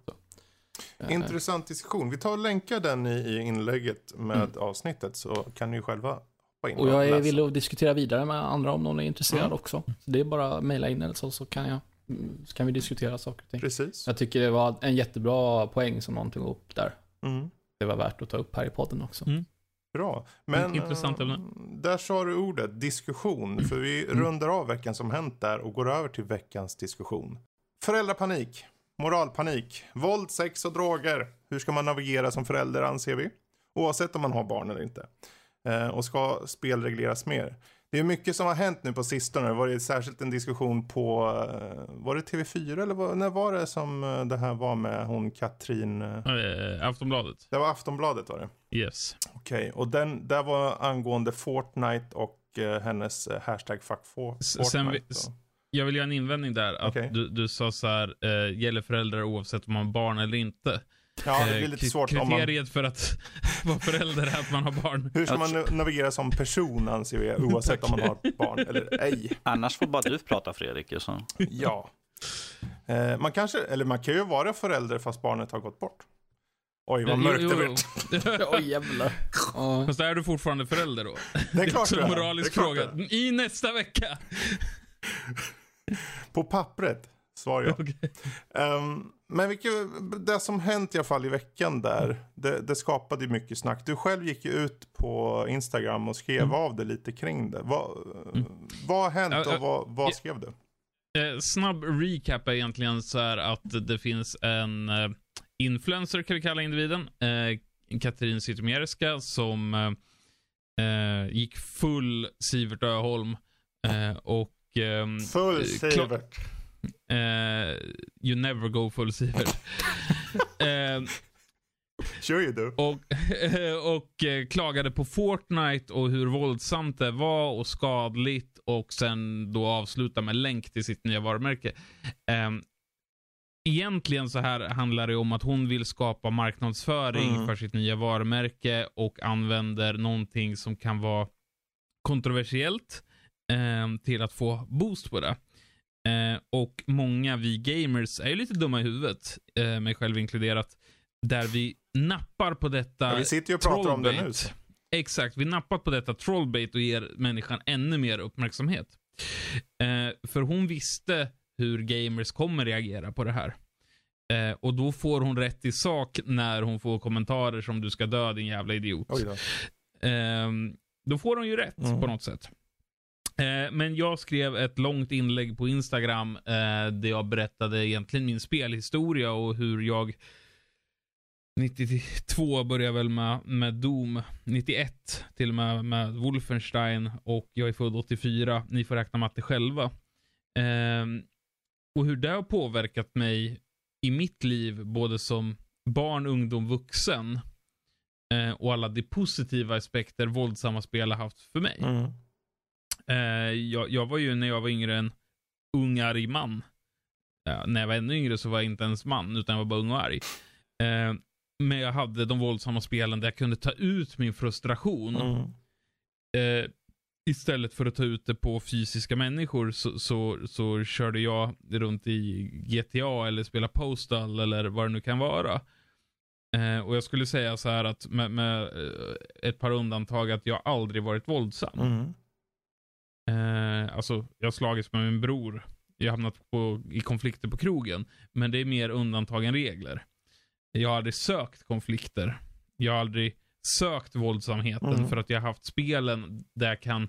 Intressant diskussion. Vi tar och länkar den i, i inlägget med Mm. avsnittet så kan ni själva hoppa in Och jag är villig att diskutera vidare med andra om någon är intresserad Mm. också. Så det är bara att mejla in eller så, så kan, jag, mm, så kan vi diskutera saker och ting. Precis. Jag tycker det var en jättebra poäng som någon tog upp där. Mm. Det var värt att ta upp här i podden också. Mm. Bra. Men Intressant ämne. eh, där sa du ordet diskussion. För vi Mm. rundar av veckan som hänt där och går över till veckans diskussion. Föräldrapanik, moralpanik, våld, sex och droger. Hur ska man navigera som förälder anser vi? Oavsett om man har barn eller inte. Eh, och ska spel regleras mer? Det är mycket som har hänt nu på sistone. Det var det särskilt en diskussion på, eh, var det TV4 eller vad, när var det som eh, det här var med hon Katrin? Eh, Aftonbladet. Det var Aftonbladet var det. Yes. Okej, och den där var angående Fortnite och hennes hashtag fuck Fortnite. sen vi- Jag vill göra en invändning där. Att Okej. du, du sa så här, eh, gäller föräldrar oavsett om man har barn eller inte. ja, det Eh, blir lite kri- svårt om man... Kriteriet för att vara förälder är att man har barn. Hur ska man navigera som person anser vi, oavsett om man har barn eller ej. Annars får bara du prata Fredrik. Så. Ja. Eh, man kanske, eller man kan ju vara förälder fast barnet har gått bort. Oj, vad Jo, mörkt jo, det jo. blev. Oj jävlar. Fast är du fortfarande förälder då? Det är klart det en är. moralisk Det är klart fråga. I nästa vecka. På pappret, svar ja. Okej. Ehm, men vilket, det som hänt i alla fall i veckan där, det, det skapade ju mycket snack. Du själv gick ju ut på Instagram och skrev Mm. av det lite kring det. Vad, vad har hänt och vad, vad skrev du? Eh, snabb recap är egentligen så här att det finns en eh, influencer, kan vi kalla individen, eh, Katrin Zytomierska, som gick full Sivert Öholm och ehm, Full eh, Sivert. eh, You never go full Sivert. eh, Kör ju du. och, och eh, klagade på Fortnite och hur våldsamt det var och skadligt och sen då avsluta med länk till sitt nya varumärke. Ehm, egentligen så här handlar det om att hon vill skapa marknadsföring Mm. för sitt nya varumärke och använder någonting som kan vara kontroversiellt till att få boost på det. Eh, och många vi gamers är ju lite dumma i huvudet, eh, mig själv inkluderat, där vi nappar på detta Ja, vi sitter ju och pratar om det nu. Exakt, vi nappar på detta trollbait och ger människan ännu mer uppmärksamhet. Eh, för hon visste hur gamers kommer reagera på det här. Eh, och då får hon rätt i sak när hon får kommentarer som du ska dö din jävla idiot. Då. Ehm, då får hon ju rätt Mm. på något sätt. Eh, men jag skrev ett långt inlägg på Instagram eh, där jag berättade egentligen min spelhistoria och hur jag 92 började väl med, med Doom, 91 till och med med Wolfenstein och jag är född 84. Ni får räkna matte själva. Ehm, och hur det har påverkat mig i mitt liv, både som barn, ungdom, vuxen eh, och alla de positiva aspekter våldsamma spel har haft för mig. Mm. Eh, jag, jag var ju när jag var yngre en ung arg man. Ja, när jag var ännu yngre så var jag inte ens man, utan jag var bara ung och arg. Eh, men jag hade de våldsamma spelen där jag kunde ta ut min frustration. Mm. Eh, istället för att ta ut det på fysiska människor så, så, så körde jag runt i GTA eller spela Postal eller vad det nu kan vara. Eh, och jag skulle säga så här att med, med eh, ett par undantag att jag aldrig varit våldsam. Mm. Eh, alltså, jag har slagits med min bror. Jag har hamnat på, i konflikter på krogen. Men det är mer undantag än regler. Jag har aldrig sökt konflikter. Jag har aldrig sökt våldsamheten Mm. för att jag har haft spelen där jag kan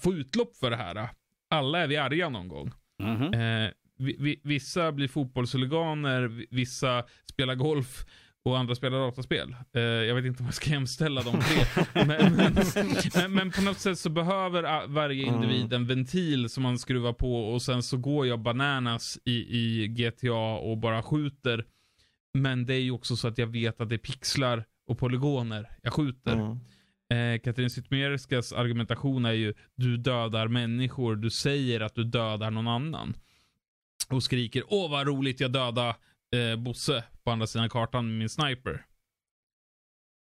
få utlopp för det här. Alla är vi arga någon gång. Mhm. Eh, vi, vi, vissa blir fotbollshuliganer, vi- vissa spelar golf och andra spelar dataspel. Eh, jag vet inte om jag ska jämställa de tre. men, men, men, på något sätt så behöver varje individ en ventil som man skruvar på och sen så går jag bananas i, i GTA och bara skjuter. Men det är ju också så att jag vet att det är pixlar och polygoner jag skjuter. Mm. Eh, Katrin Zytomierskas argumentation är ju du dödar människor, du säger att du dödar någon annan. Och skriker åh vad roligt jag dödade eh, Bosse på andra sidan kartan med min sniper.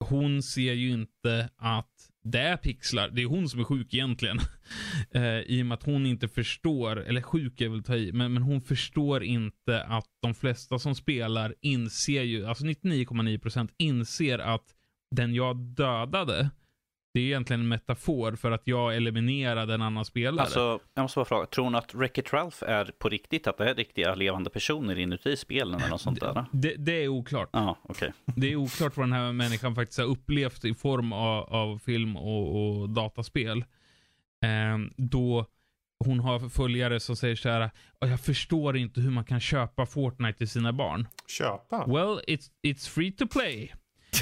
Hon ser ju inte att det är pixlar, det är hon som är sjuk egentligen. eh, I och med att hon inte förstår, eller sjuk är väl att ta i, men, men hon förstår inte att de flesta som spelar inser ju, alltså 99,9% inser att den jag dödade, det är egentligen en metafor för att jag eliminerade en annan spelare. Alltså, jag måste bara fråga, tror hon att Wreck-It Ralph är på riktigt? Att det är riktiga levande personer inuti spelen eller något sånt där? det, det är oklart. Ja, okej. Det är oklart vad den här människan faktiskt har upplevt i form av, av film och, och dataspel. Ehm, då hon har följare som säger så här, "Ja, jag förstår inte hur man kan köpa Fortnite till sina barn. Köpa? Well, it's, it's free to play.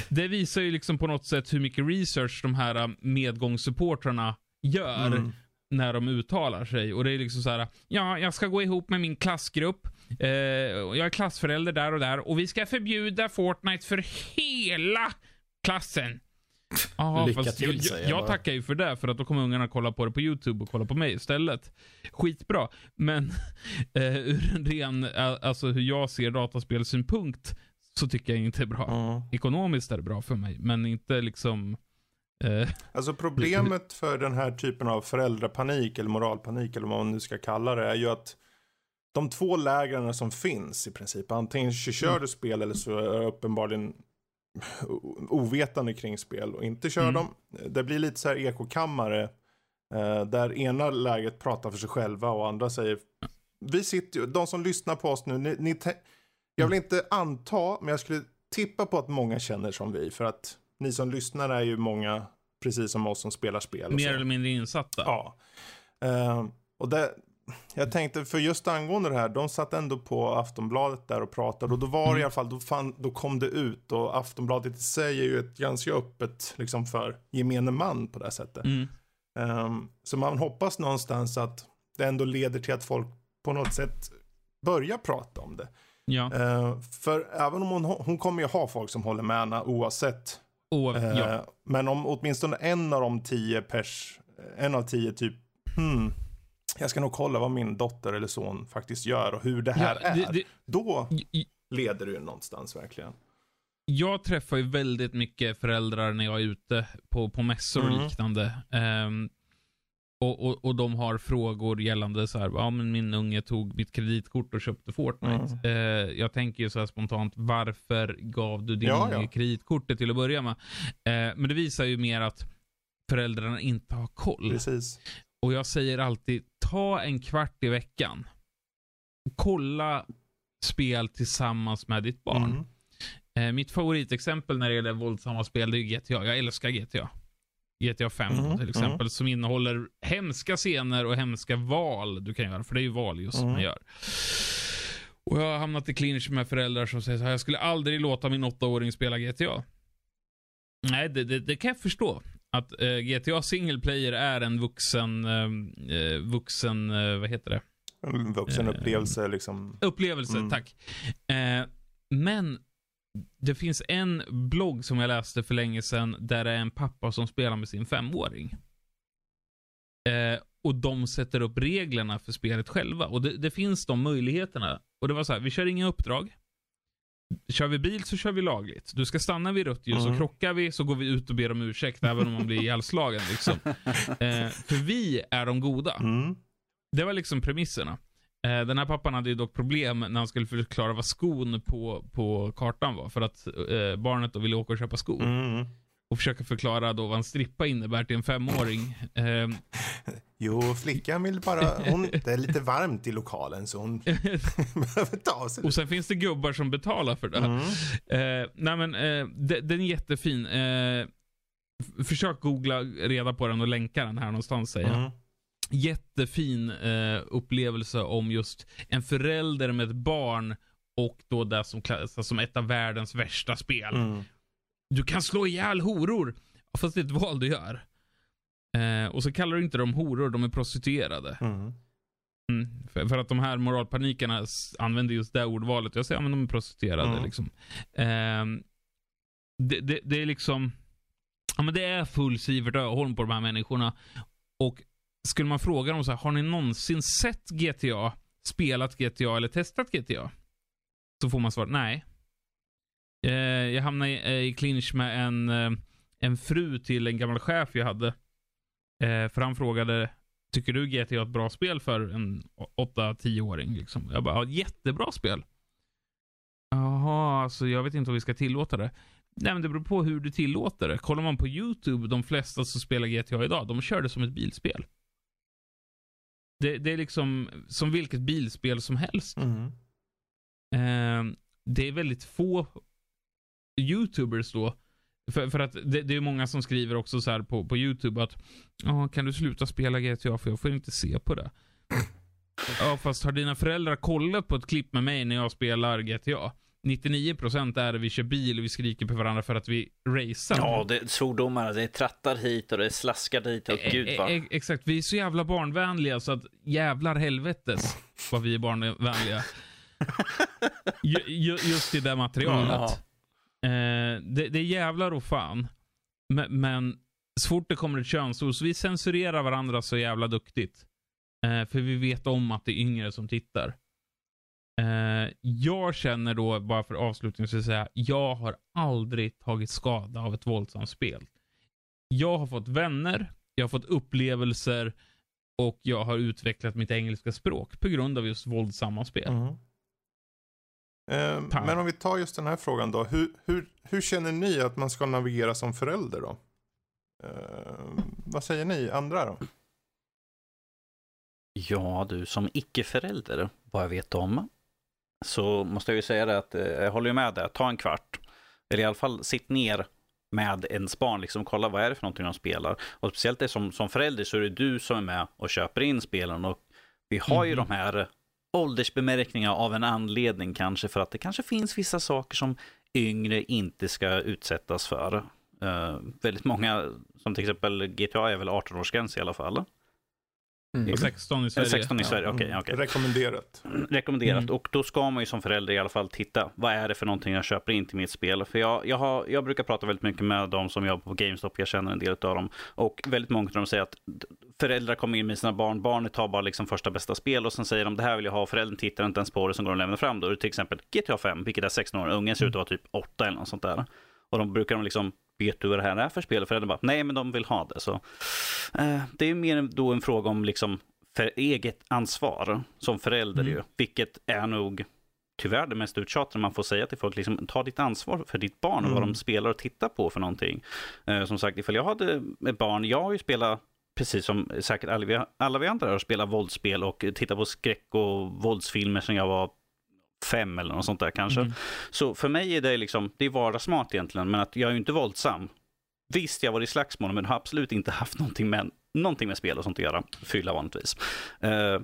Det visar ju liksom på något sätt hur mycket research de här äh, medgångssupportrarna gör Mm. när de uttalar sig. Och det är liksom så här, ja, jag ska gå ihop med min klassgrupp. Eh, jag är klassförälder där och där. Och vi ska förbjuda Fortnite för hela klassen. Jaha, Lycka till, jag, säger jag, jag tackar ju för det, för att då kommer ungarna kolla på det på YouTube och kolla på mig istället. Skitbra. Men eh, ur en ren, eh, alltså hur jag ser dataspelsynpunkt, så tycker jag inte är bra. Mm. Ekonomiskt är det bra för mig, men inte liksom... Eh, Alltså problemet för den här typen av föräldrapanik eller moralpanik eller vad man nu ska kalla det är ju att de två lägren som finns i princip. Antingen så kör Mm. du spel eller så är uppenbarligen ovetande kring spel och inte kör Mm. dem. Det blir lite så här ekokammare. Eh, där ena läget pratar för sig själva och andra säger vi sitter ju, de som lyssnar på oss nu, ni, ni jag vill inte anta, men jag skulle tippa på att många känner som vi. För att ni som lyssnar är ju många, precis som oss som spelar spel. Mer så. eller mindre insatta. Ja. Eh, och det, jag tänkte, för just angående det här, de satt ändå på Aftonbladet där och pratade. Och då var det i alla fall, då, fann, då kom det ut. Och Aftonbladet i sig är ju ett ganska öppet, liksom för gemene man på det här sättet. Mm. Ehm, så man hoppas någonstans att det ändå leder till att folk på något sätt börjar prata om det. Ja. Ehm, för även om hon, hon kommer ju ha folk som håller med henne oavsett. Och, Eh, ja. Men om åtminstone en av de tio pers, en av tio typ, hmm, jag ska nog kolla vad min dotter eller son faktiskt gör och hur det här ja, är. det, det, Då leder det ju någonstans verkligen. jag träffar ju väldigt mycket föräldrar när jag är ute på, på mässor och Mm. liknande. Ehm, och, och, och de har frågor gällande så här, ja men min unge tog mitt kreditkort och köpte Fortnite. Eh, jag tänker ju så här spontant, varför gav du din Ja, unge ja. kreditkortet till att börja med? Eh, men det visar ju mer att föräldrarna inte har koll. Precis. Och jag säger alltid, ta en kvart i veckan. Kolla spel tillsammans med ditt barn. Mm. Eh, mitt favoritexempel när det gäller våldsamma spel, det är GTA. Jag älskar GTA. GTA 5 Mhm, till exempel, som innehåller hemska scener och hemska val du kan göra. För det är ju val just som Mm. man gör. Och jag har hamnat i clinch med föräldrar som säger så här, jag skulle aldrig låta min åttaåring spela GTA. Nej, det, det, det kan jag förstå. Att eh, GTA single player är en vuxen, eh, eh, vuxen, eh, vad heter det? En vuxen upplevelse liksom. Upplevelse, Mm. tack. Eh, men det finns en blogg som jag läste för länge sedan där det är en pappa som spelar med sin femåring. Eh, och de sätter upp reglerna för spelet själva. Och det, det finns de möjligheterna. Och det var så här, vi kör inga uppdrag. Kör vi bil så kör vi lagligt. Du ska stanna vid rött ljus Mm. och krockar vi så går vi ut och ber om ursäkt även om man blir ihjälslagen. Liksom. Eh, för vi är de goda. Mm. Det var liksom premisserna. Eh, Den här pappan hade ju dock problem när han skulle förklara vad skon på, på kartan var. För att eh, barnet då ville åka och köpa skor. Mm. Och försöka förklara då vad en strippa innebär till en femåring. Eh, Jo, flickan vill bara, hon, det är lite varmt i lokalen så hon behöver ta av sig och sen finns det gubbar som betalar för det. Mm. Eh, nej men, eh, de- den är jättefin. Eh, försök googla reda på den och länka den här någonstans säger jag. Mm. Jättefin eh, upplevelse om just en förälder med ett barn och då det som klassas som ett av världens värsta spel. Mm. Du kan slå ihjäl horor. Fast det är ett val du gör. Eh, och så kallar du inte dem horor, de är prostituerade. Mm. Mm. För, för att de här moralpanikerna använder just det ordvalet. Jag säger, ja men de är prostituerade Mm. liksom. Ehm, det, det, det är liksom, ja men det är full Sivert Öholm på de här människorna. Och skulle man fråga dem så här, har ni någonsin sett GTA, spelat GTA eller testat GTA? Så får man svar, nej. Eh, jag hamnade i, eh, i clinch med en, eh, en fru till en gammal chef jag hade. Eh, för han frågade, tycker du GTA är ett bra spel för en 8-10-åring? Liksom. Jag bara, ja, jättebra spel. Jaha, alltså jag vet inte om vi ska tillåta det. Nej, men det beror på hur du tillåter det. Kollar man på YouTube, de flesta som spelar GTA idag, de kör det som ett bilspel. Det, det är liksom som vilket bilspel som helst. Mm. Eh, det är väldigt få YouTubers då. För, för att det, det är många som skriver också så här på, på YouTube att kan du sluta spela GTA för jag får inte se på det. Ja, fast har dina föräldrar kollat på ett klipp med mig när jag spelar GTA? 99% är vi kör bil och vi skriker på varandra för att vi racear. Ja, det är svordomar, det är trattar hit och det är slaskar dit och gud E- vad. e- Exakt, vi är så jävla barnvänliga så att jävlar helvetes vad vi är barnvänliga. Ju, ju, just i det materialet. Eh, det, det är jävlar och fan. Men, men så fort det kommer ett könsord, så vi censurerar varandra så jävla duktigt. Eh, för vi vet om att det är yngre som tittar. Eh, jag känner då, bara för avslutningsvis att säga, jag har aldrig tagit skada av ett våldsamt spel. Jag har fått vänner, jag har fått upplevelser Och jag har utvecklat mitt engelska språk på grund av just våldsamma spel. Mm. Eh, men om vi tar just den här frågan då. Hur, hur, hur känner ni att man ska navigera som förälder då? Eh, vad säger ni andra då? Ja, du som icke-förälder, vad jag vet om, så måste jag ju säga det att eh, jag håller ju med dig. Ta en kvart. Eller i alla fall sitt ner med ens barn, liksom kolla vad är det för någonting de spelar. Och speciellt det som, som förälder så är det du som är med och köper in spelen. Och vi har ju Mhm. de här åldersbemärkningar av en anledning kanske, för att det kanske finns vissa saker som yngre inte ska utsättas för. Eh, väldigt många, som till exempel GTA är väl 18-årsgräns i alla fall. Mm. Och 16 i Sverige. 16 i Sverige, okej. Mm, okej. Rekommenderat. Rekommenderat. Mm. Och då ska man ju som förälder i alla fall titta. Vad är det för någonting jag köper in till mitt spel? För jag, jag, har, jag brukar prata väldigt mycket med de som jobbar på GameStop. Jag känner en del av dem. Och väldigt många av dem säger att föräldrar kommer in med sina barn. Barnet tar bara liksom första bästa spel och sen säger de det här vill jag ha. Föräldern tittar inte ens på det som går att lämna fram. Då är det till exempel GTA 5, vilket är 16 år. Ungen ser ut att vara typ 8 eller något sånt där. Och de brukar de liksom Vet du vad det här är för spel? Och föräldern bara, nej men de vill ha det. Så, eh, det är mer då en fråga om liksom för eget ansvar som förälder Mm. ju. Vilket är nog tyvärr det mest uttjatade man får säga till folk. Liksom, ta ditt ansvar för ditt barn och vad Mm. de spelar och tittar på för någonting. Eh, som sagt, ifall jag hade ett barn, jag har ju spelat Precis som säkert alla vi, alla vi andra har spelat våldsspel och tittat på skräck och våldsfilmer sen jag var fem eller något sånt där kanske. Mm. Så för mig är det liksom, det är vardagsmat egentligen, men att jag är ju inte våldsam. Visst, jag var i slagsmål, men har absolut inte haft någonting med, någonting med spel och sånt att göra. Fylla vanligtvis. Eh,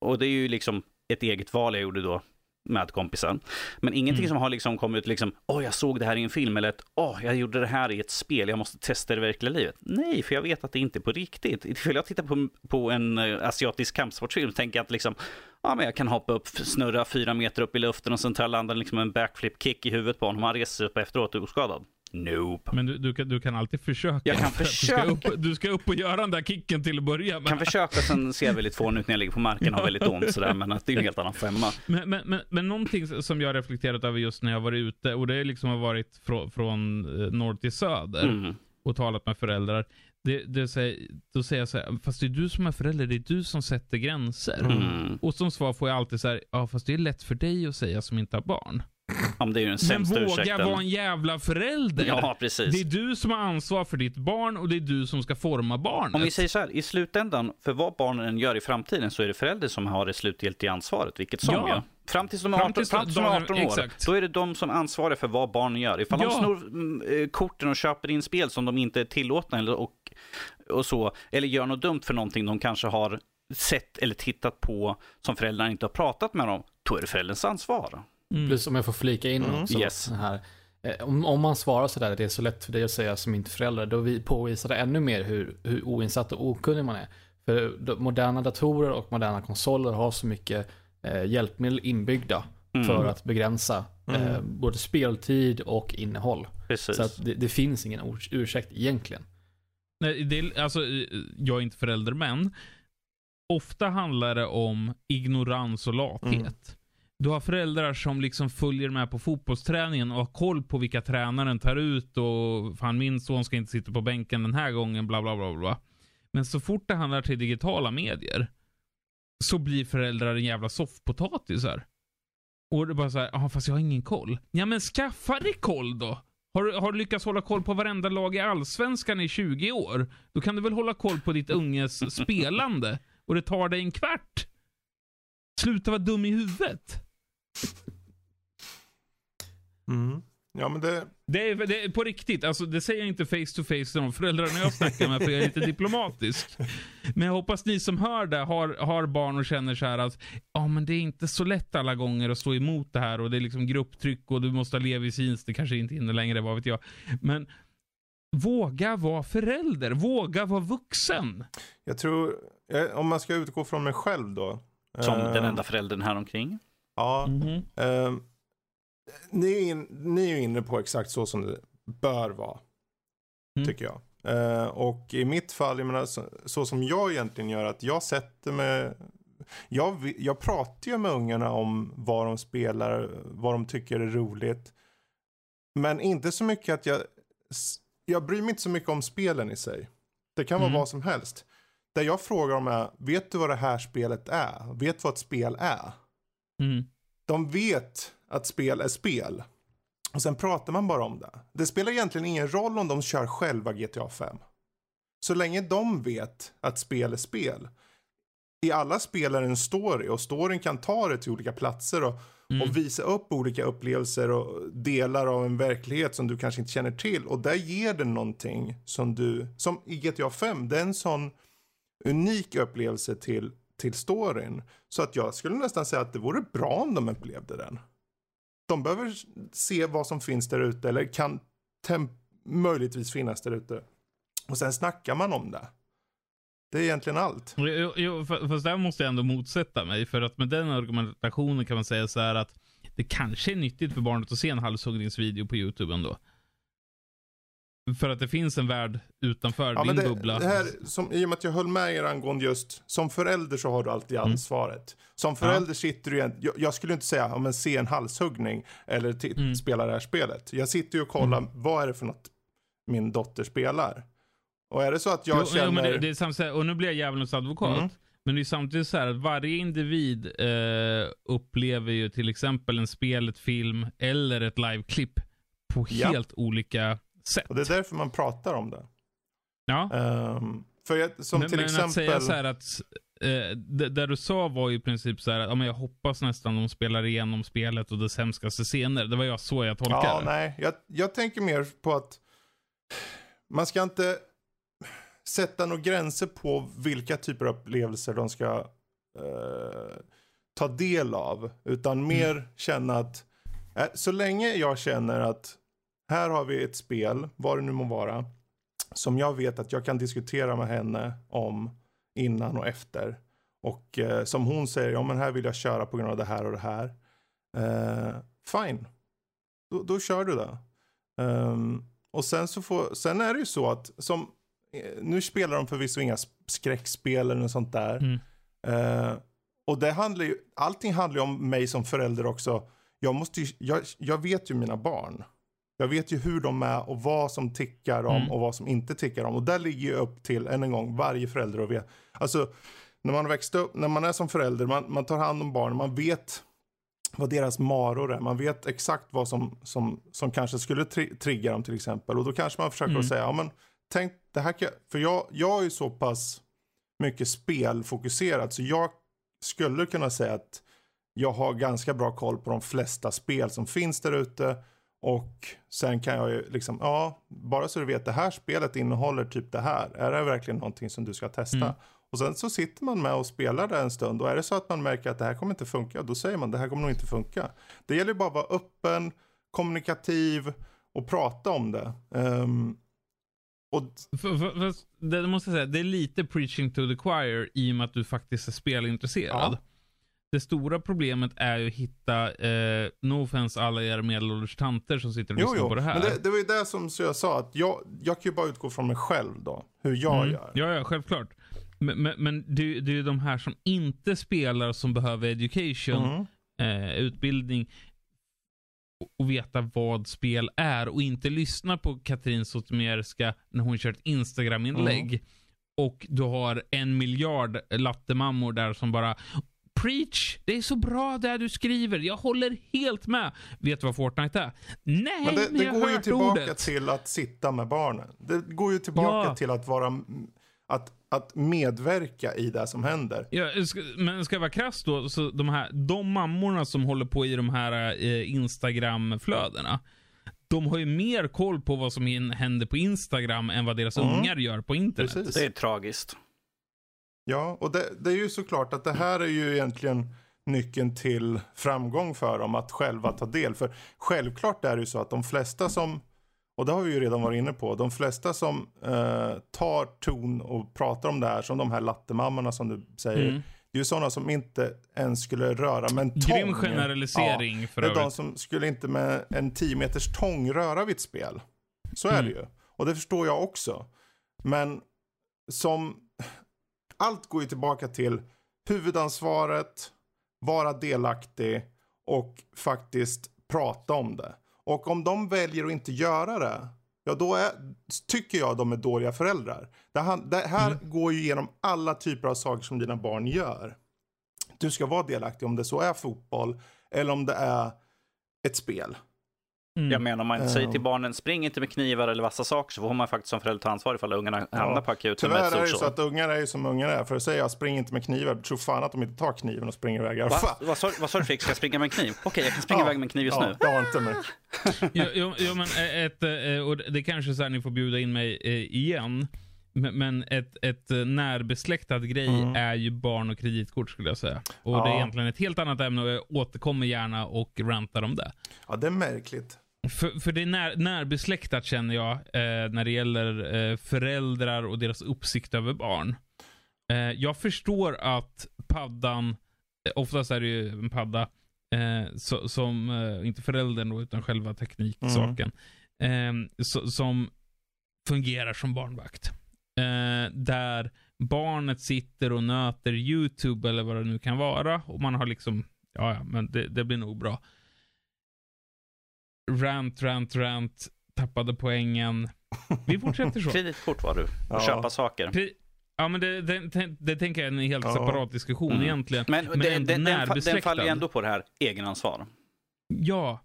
och det är ju liksom ett eget val jag gjorde då med kompisar. Men ingenting Mm. som har liksom kommit liksom, åh jag såg det här i en film eller att, åh jag gjorde det här i ett spel, jag måste testa det i verkliga livet. Nej, för jag vet att det inte är på riktigt. Ifall jag tittar på, på en eh, asiatisk kampsportsfilm tänker jag att liksom, ja men jag kan hoppa upp, snurra fyra meter upp i luften och sen tar jag landa liksom en backflip kick i huvudet på honom. Han reser sig upp efteråt oskadad. Nope. Men du, du, kan, du kan alltid försöka. Jag kan För att Du ska, försöka. upp, du ska upp och göra den där kicken till att börja med. Kan försöka, sen ser jag väldigt fån ut när jag ligger på marken och har väldigt ont sådär, men att det är en helt annan femma. Men, men, men, men någonting som jag har reflekterat över just när jag varit ute, och det liksom har varit från, från eh, norr till söder Mm. och talat med föräldrar. Det, det säger, då säger jag så här, fast det är du som är förälder, det är du som sätter gränser. Mm. Och som svar får jag alltid så här, ja fast det är lätt för dig att säga som inte har barn. Ja, men det är ju den Men sämsta våga ursäkten. vara en jävla förälder. Ja, precis. Det är du som har ansvar för ditt barn och det är du som ska forma barnet. Om vi säger så här, i slutändan, för vad barnen än gör i framtiden så är det föräldern som har det slutgiltiga ansvaret, vilket som Ja. ja. Fram tills de är Fram 18, tills fram tills de är dagen- 18 år, exakt. då är det de som ansvarar för vad barnen gör. Ifall de Ja. snor mm, eh, korten och köper in spel som de inte är tillåtna eller, och, och så, eller gör något dumt för någonting de kanske har sett eller tittat på som föräldrarna inte har pratat med dem, då är det förälderns ansvar. Mm. Plus om jag får flika in Mm. också. Yes. Här. Eh, Om, om man svarar sådär, det är så lätt för dig att säga som inte förälder, då vi påvisar det ännu mer hur, hur oinsatt och okunnig man är. För de- moderna datorer och moderna konsoler har så mycket eh, hjälpmedel inbyggda Mm. för att begränsa eh, Mm. både speltid och innehåll. Precis. Så att det, det finns ingen urs- ursäkt egentligen. Nej, det är, alltså, jag är inte förälder, men ofta handlar det om ignorans och lathet. Mm. Du har föräldrar som liksom följer med på fotbollsträningen och har koll på vilka tränaren tar ut och fan min son ska inte sitta på bänken den här gången, bla bla bla bla. Men så fort det handlar till digitala medier så blir föräldrar en jävla soffpotatisar. Och det är bara så här, ja fast jag har ingen koll. Ja men skaffa dig koll då! Har du, har du lyckats hålla koll på varenda lag i Allsvenskan i 20 år? Då kan du väl hålla koll på ditt unges spelande? Och det tar dig en kvart? Sluta vara dum i huvudet. Mm. Ja, men det... Det är, det är på riktigt, alltså det säger jag inte face to face till de föräldrarna jag snackar med för jag är lite diplomatisk. Men jag hoppas ni som hör det har, har barn och känner så här att ja men det är inte så lätt alla gånger att stå emot det här och det är liksom grupptryck och du måste ha levisins, det kanske inte hinner längre, vad vet jag. Men våga vara förälder, våga vara vuxen. Jag tror, eh, om man ska utgå från mig själv då. Som eh, den enda föräldern här omkring. Ja, Mhm. eh, ni, är in, ni är inne på exakt så som det bör vara. Mm. Tycker jag. Eh, och i mitt fall, jag menar, så, så som jag egentligen gör, att jag sätter mig... Jag, jag pratar ju med ungarna om vad de spelar, vad de tycker är roligt. Men inte så mycket att jag... Jag bryr mig inte så mycket om spelen i sig. Det kan vara Mm. vad som helst. där jag frågar dem är, vet du vad det här spelet är? Vet du vad ett spel är? Mm. De vet att spel är spel. Och sen pratar man bara om det. Det spelar egentligen ingen roll om de kör själva GTA 5. Så länge de vet att spel är spel. I alla spel är det en story och storyn kan ta dig till olika platser och, Mm. och visa upp olika upplevelser och delar av en verklighet som du kanske inte känner till. Och där ger det någonting som du, som i GTA 5, det är en sån unik upplevelse till, till storyn. Så att jag skulle nästan säga att det vore bra om de upplevde den. De behöver se vad som finns där ute eller kan möjligtvis finnas där ute. Och sen snackar man om det. Det är egentligen allt. Jo, jo, fast där måste jag ändå motsätta mig. För att med den argumentationen kan man säga så här att det kanske är nyttigt för barnet att se en halshuggningsvideo på YouTube ändå. För att det finns en värld utanför Ja, din det, bubbla. det här, som, I och med att jag höll med er angående just, som förälder så har du alltid Mm. ansvaret. Som förälder sitter du igen, jag, jag skulle inte säga, ja, men se en halshuggning eller ti- Mm. spela det här spelet. Jag sitter ju och kollar, vad är det för något min dotter spelar? Och är det så att jag jo, känner... jo, men det, det är samtidigt, och nu blir jag djävulens advokat. Mm. Men det är samtidigt så här att varje individ eh, upplever ju till exempel en spel, ett film eller ett liveklipp på Ja. helt olika sätt. Och det är därför man pratar om det. ja. Ehm, för jag, som men, till men exempel... att säga så här att eh, det, det du sa var ju i princip så här att ja, men jag hoppas nästan de spelar igenom spelet och dess hemskaste scener. Det var jag så jag tolkade Ja, det. nej. Jag, jag tänker mer på att man ska inte sätta några gränser på vilka typer av upplevelser de ska eh, ta del av. Utan mer känna att eh, så länge jag känner att här har vi ett spel, vad det nu må vara, som jag vet att jag kan diskutera med henne om innan och efter. Och eh, som hon säger, ja men här vill jag köra på grund av det här och det här. Eh, fine, då, då kör du det. Ehm, och sen så får, sen är det ju så att som, eh, nu spelar de förvisso inga skräckspel eller något sånt där. Mm. Eh, och det handlar ju, allting handlar ju om mig som förälder också. Jag måste ju, jag, jag vet ju mina barn. Jag vet ju hur de är och vad som tickar om Mm. och vad som inte tickar om. Och där ligger ju upp till, än en gång, varje förälder att veta. Alltså, när man växte upp, när man är som förälder, man, man tar hand om barnen, man vet vad deras maror är. Man vet exakt vad som, som, som kanske skulle tri trigga dem till exempel. Och då kanske man försöker Mm. att säga, ja men tänk det här kan, för jag, jag är ju så pass mycket spelfokuserad så jag skulle kunna säga att jag har ganska bra koll på de flesta spel som finns där ute. Och sen kan jag ju liksom, ja, bara så du vet det här spelet innehåller typ det här. Är det verkligen någonting som du ska testa? Mm. Och sen så sitter man med och spelar det en stund. Och är det så att man märker att det här kommer inte funka, då säger man det här kommer nog inte funka. Det gäller ju bara att vara öppen, kommunikativ och prata om det. Ehm, och För, för, för, det måste jag säga, det är lite preaching to the choir i och med att du faktiskt är spelintresserad. Ja. Det stora problemet är ju att hitta, eh, no offense alla er medelålders tanter som sitter och Jo, lyssnar jo, på det här. men det, det var ju det som jag sa, att jag, jag kan ju bara utgå från mig själv då, hur jag Mm. gör. Ja, ja, självklart. Men, men, men det, det är ju de här som inte spelar som behöver education, Mm. eh, utbildning och- veta vad spel är och inte lyssna på Katrin Zytomierska när hon kör ett Instagram-inlägg. Mm. Och du har en miljard lattemammor där som bara Preach! Det är så bra det du skriver. Jag håller helt med. Vet du vad Fortnite är? Nej, Men det, det jag går ju tillbaka ordet. till att sitta med barnen. Det går ju tillbaka Ja. till att vara, att, att medverka i det som händer. Ja, men ska jag vara krass då, så de här, de mammorna som håller på i de här eh, Instagram-flödena, de har ju mer koll på vad som händer på Instagram än vad deras Mm. ungar gör på internet. Precis. Det är tragiskt. Ja, och det, det är ju såklart att det här är ju egentligen nyckeln till framgång för dem att själva ta del. För självklart är det ju så att de flesta som, och det har vi ju redan varit inne på, de flesta som eh, tar ton och pratar om det här, som de här lattemammorna som du säger, Mm. det är ju sådana som inte ens skulle röra med en tång. Grym generalisering Ja, för det är de övrigt. som skulle inte med en 10 meters tång röra vid ett spel. Så är Mm. det ju. Och det förstår jag också. Men som allt går ju tillbaka till huvudansvaret, vara delaktig och faktiskt prata om det. Och om de väljer att inte göra det, ja då är, tycker jag de är dåliga föräldrar. Det här, det här Mm. går ju igenom alla typer av saker som dina barn gör. Du ska vara delaktig om det så är fotboll eller om det är ett spel. Mm. Jag menar om man säger Ja. till barnen, spring inte med knivar eller vassa saker, så får man faktiskt som förälder ta ansvar ifall ungarna hamnar på akuten med Tyvärr ett är det så att ungar är ju som ungar är. För att säga spring inte med knivar, tro fan att de inte tar kniven och springer iväg i alla Va? fall. Vad sa du Fredrik, ska jag springa med en kniv? Okej, jag kan springa iväg med en kniv just ja, nu. Jag har inte mig. Ja, ja, ja, men ett, eh, och det kanske är så här ni får bjuda in mig eh, igen. Men- ett, ett eh, närbesläktat grej Mm. är ju barn och kreditkort skulle jag säga. Och det är Ja. egentligen ett helt annat ämne och jag återkommer gärna och rantar om det. Ja, det är märkligt. För, för det är när, närbesläktat känner jag eh, när det gäller eh, föräldrar och deras uppsikt över barn. Eh, jag förstår att paddan, eh, oftast är det ju en padda, eh, so, som, eh, inte föräldern då, utan själva tekniksaken, eh, so, som fungerar som barnvakt. Där barnet sitter och nöter YouTube eller vad det nu kan vara och man har liksom, ja ja, men det, det blir nog bra rant, rant, rant, tappade poängen. Vi fortsätter så. Kreditkort var du, och Ja. köpa saker. Pre- Ja, men det, det, det, det tänker jag är en helt Ja. separat diskussion Mm. egentligen. Men, Men den, den, den, fa- den närbesläktad. faller ju ändå på det här egenansvar. Ja.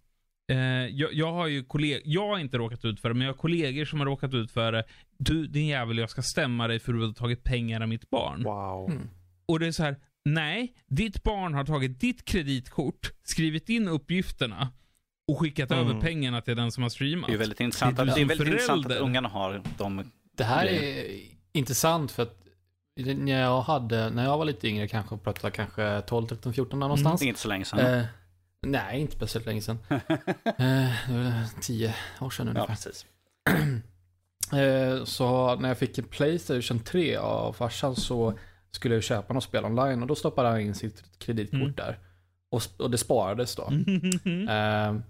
Eh, jag, jag har ju kollegor, jag har inte råkat ut för det, men jag har kollegor som har råkat ut för det. Du, din jävel, jag ska stämma dig för att du har tagit pengar av mitt barn. Wow. Mm. Och det är så här, nej, ditt barn har tagit ditt kreditkort, skrivit in uppgifterna och skickat Mm. över pengarna till den som har streamat. Det är väldigt intressant, Det är att, det är väldigt intressant att ungarna har de... Det här grejer. är intressant för att när jag hade, när jag var lite yngre kanske, pratade kanske 12, 13, 14 där någonstans. Det är inte så länge sedan. Eh, nej, inte speciellt länge sedan. eh, det var 10 år sedan ja, ungefär. precis. Eh, så när jag fick en Playstation 3 av farsan så skulle jag köpa något spel online och då stoppade han in sitt kreditkort Mm. där. Och, och det sparades då. Mm. Eh,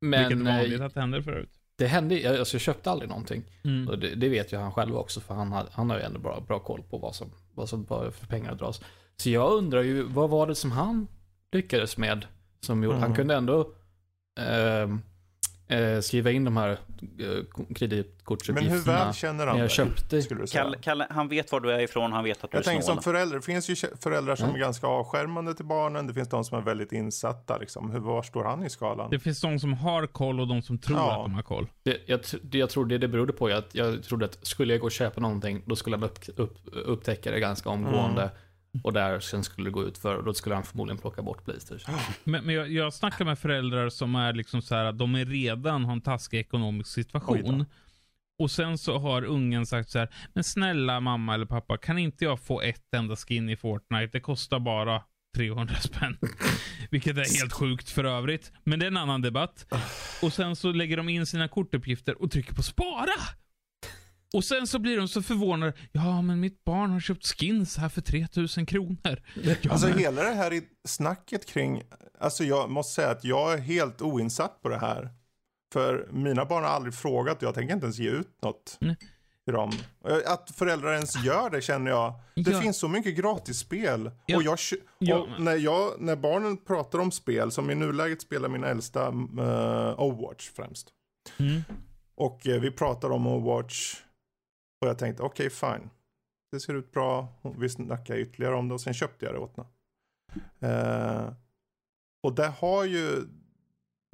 men är eh, vanligt att det händer förut. det hände, jag- alltså jag köpte aldrig någonting. Mm. Och det, det vet ju han själv också för han har, han har ju ändå bra, bra koll på vad som, vad som bara för pengar dras. Så jag undrar ju, vad var det som han lyckades med? Som gjorde, Mm. han kunde ändå ehm, eh, skriva in de här eh, Men hur kreditkortsuppgifterna väl känner han jag dig? köpte. Skulle du säga? Kalle, Kalle, han vet var du är ifrån, han vet att du Jag är tänker snål. som förälder, det finns ju föräldrar som Mm. är ganska avskärmande till barnen. Det finns de som är väldigt insatta. Liksom. Hur, var står han i skalan? Det finns de som har koll och de som tror Ja. att de har koll. Det, jag, det jag tror det det berodde på är att jag trodde att skulle jag gå och köpa någonting, då skulle han upp, upp, upptäcka det ganska omgående. Mm. Och där sen skulle det gå ut för och då skulle han förmodligen plocka bort Playstation. Men, men jag, jag snackar med föräldrar som är liksom så här att de är redan har en taskig ekonomisk situation. Och sen så har ungen sagt så här, men snälla mamma eller pappa, kan inte jag få ett enda skin i Fortnite? Det kostar bara 300 spänn. Vilket är helt sjukt för övrigt. Men det är en annan debatt. Och sen så lägger de in sina kortuppgifter och trycker på spara. Och sen så blir de så förvånade. Ja, men mitt barn har köpt skins här för 3000 kronor. Ja, Alltså men- hela det här i snacket kring, alltså jag måste säga att jag är helt oinsatt på det här. För mina barn har aldrig frågat och jag tänker inte ens ge ut något Nej. till dem. Att föräldrar ens gör det känner jag. Det Ja. finns så mycket gratisspel. Ja. Och, jag, Ja, och men- när, jag, när barnen pratar om spel, som i nuläget spelar min äldsta eh, Overwatch främst. Mm. Och eh, vi pratar om Overwatch. Och jag tänkte, okej fine. Det ser ut bra. Vi snackade ytterligare om det och sen köpte jag det åt henne. Eh, och det har ju,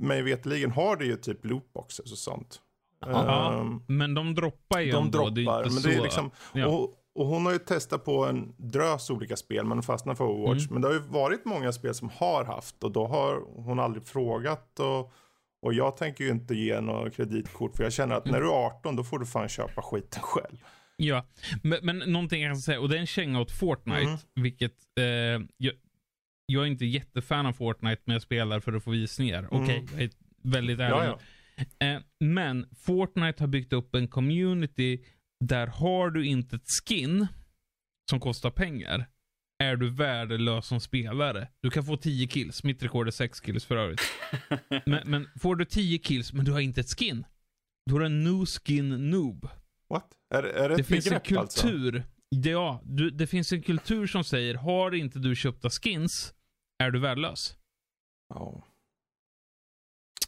mig veterligen har det ju typ lootboxes och sånt. Ja, Ehm, Men de droppar ju de ändå. droppar. Det men det är liksom, ja. och, och hon har ju testat på en drös olika spel men fastnar för Overwatch. Mm. Men det har ju varit många spel som har haft och då har hon aldrig frågat. Och, och jag tänker ju inte ge några kreditkort för jag känner att när du är 18 då får du fan köpa skiten själv. Ja, men, men någonting jag kan säga, och det är en känga åt Fortnite, Mm. vilket eh, jag, jag är inte jättefan av Fortnite, men jag spelar för att få visningar. Okej, jag är väldigt ärlig. Mm. Ja, ja. Eh, men Fortnite har byggt upp en community där har du inte ett skin som kostar pengar, är du värdelös som spelare. Du kan få 10 kills, mitt rekord är 6 kills för övrigt. men, men får du 10 kills, men du har inte ett skin, då är du en new skin noob. What? Är, är det Det finns en alltså? kultur. Ja, du, det finns en kultur som säger, har inte du köpta skins, är du värdelös. Ja.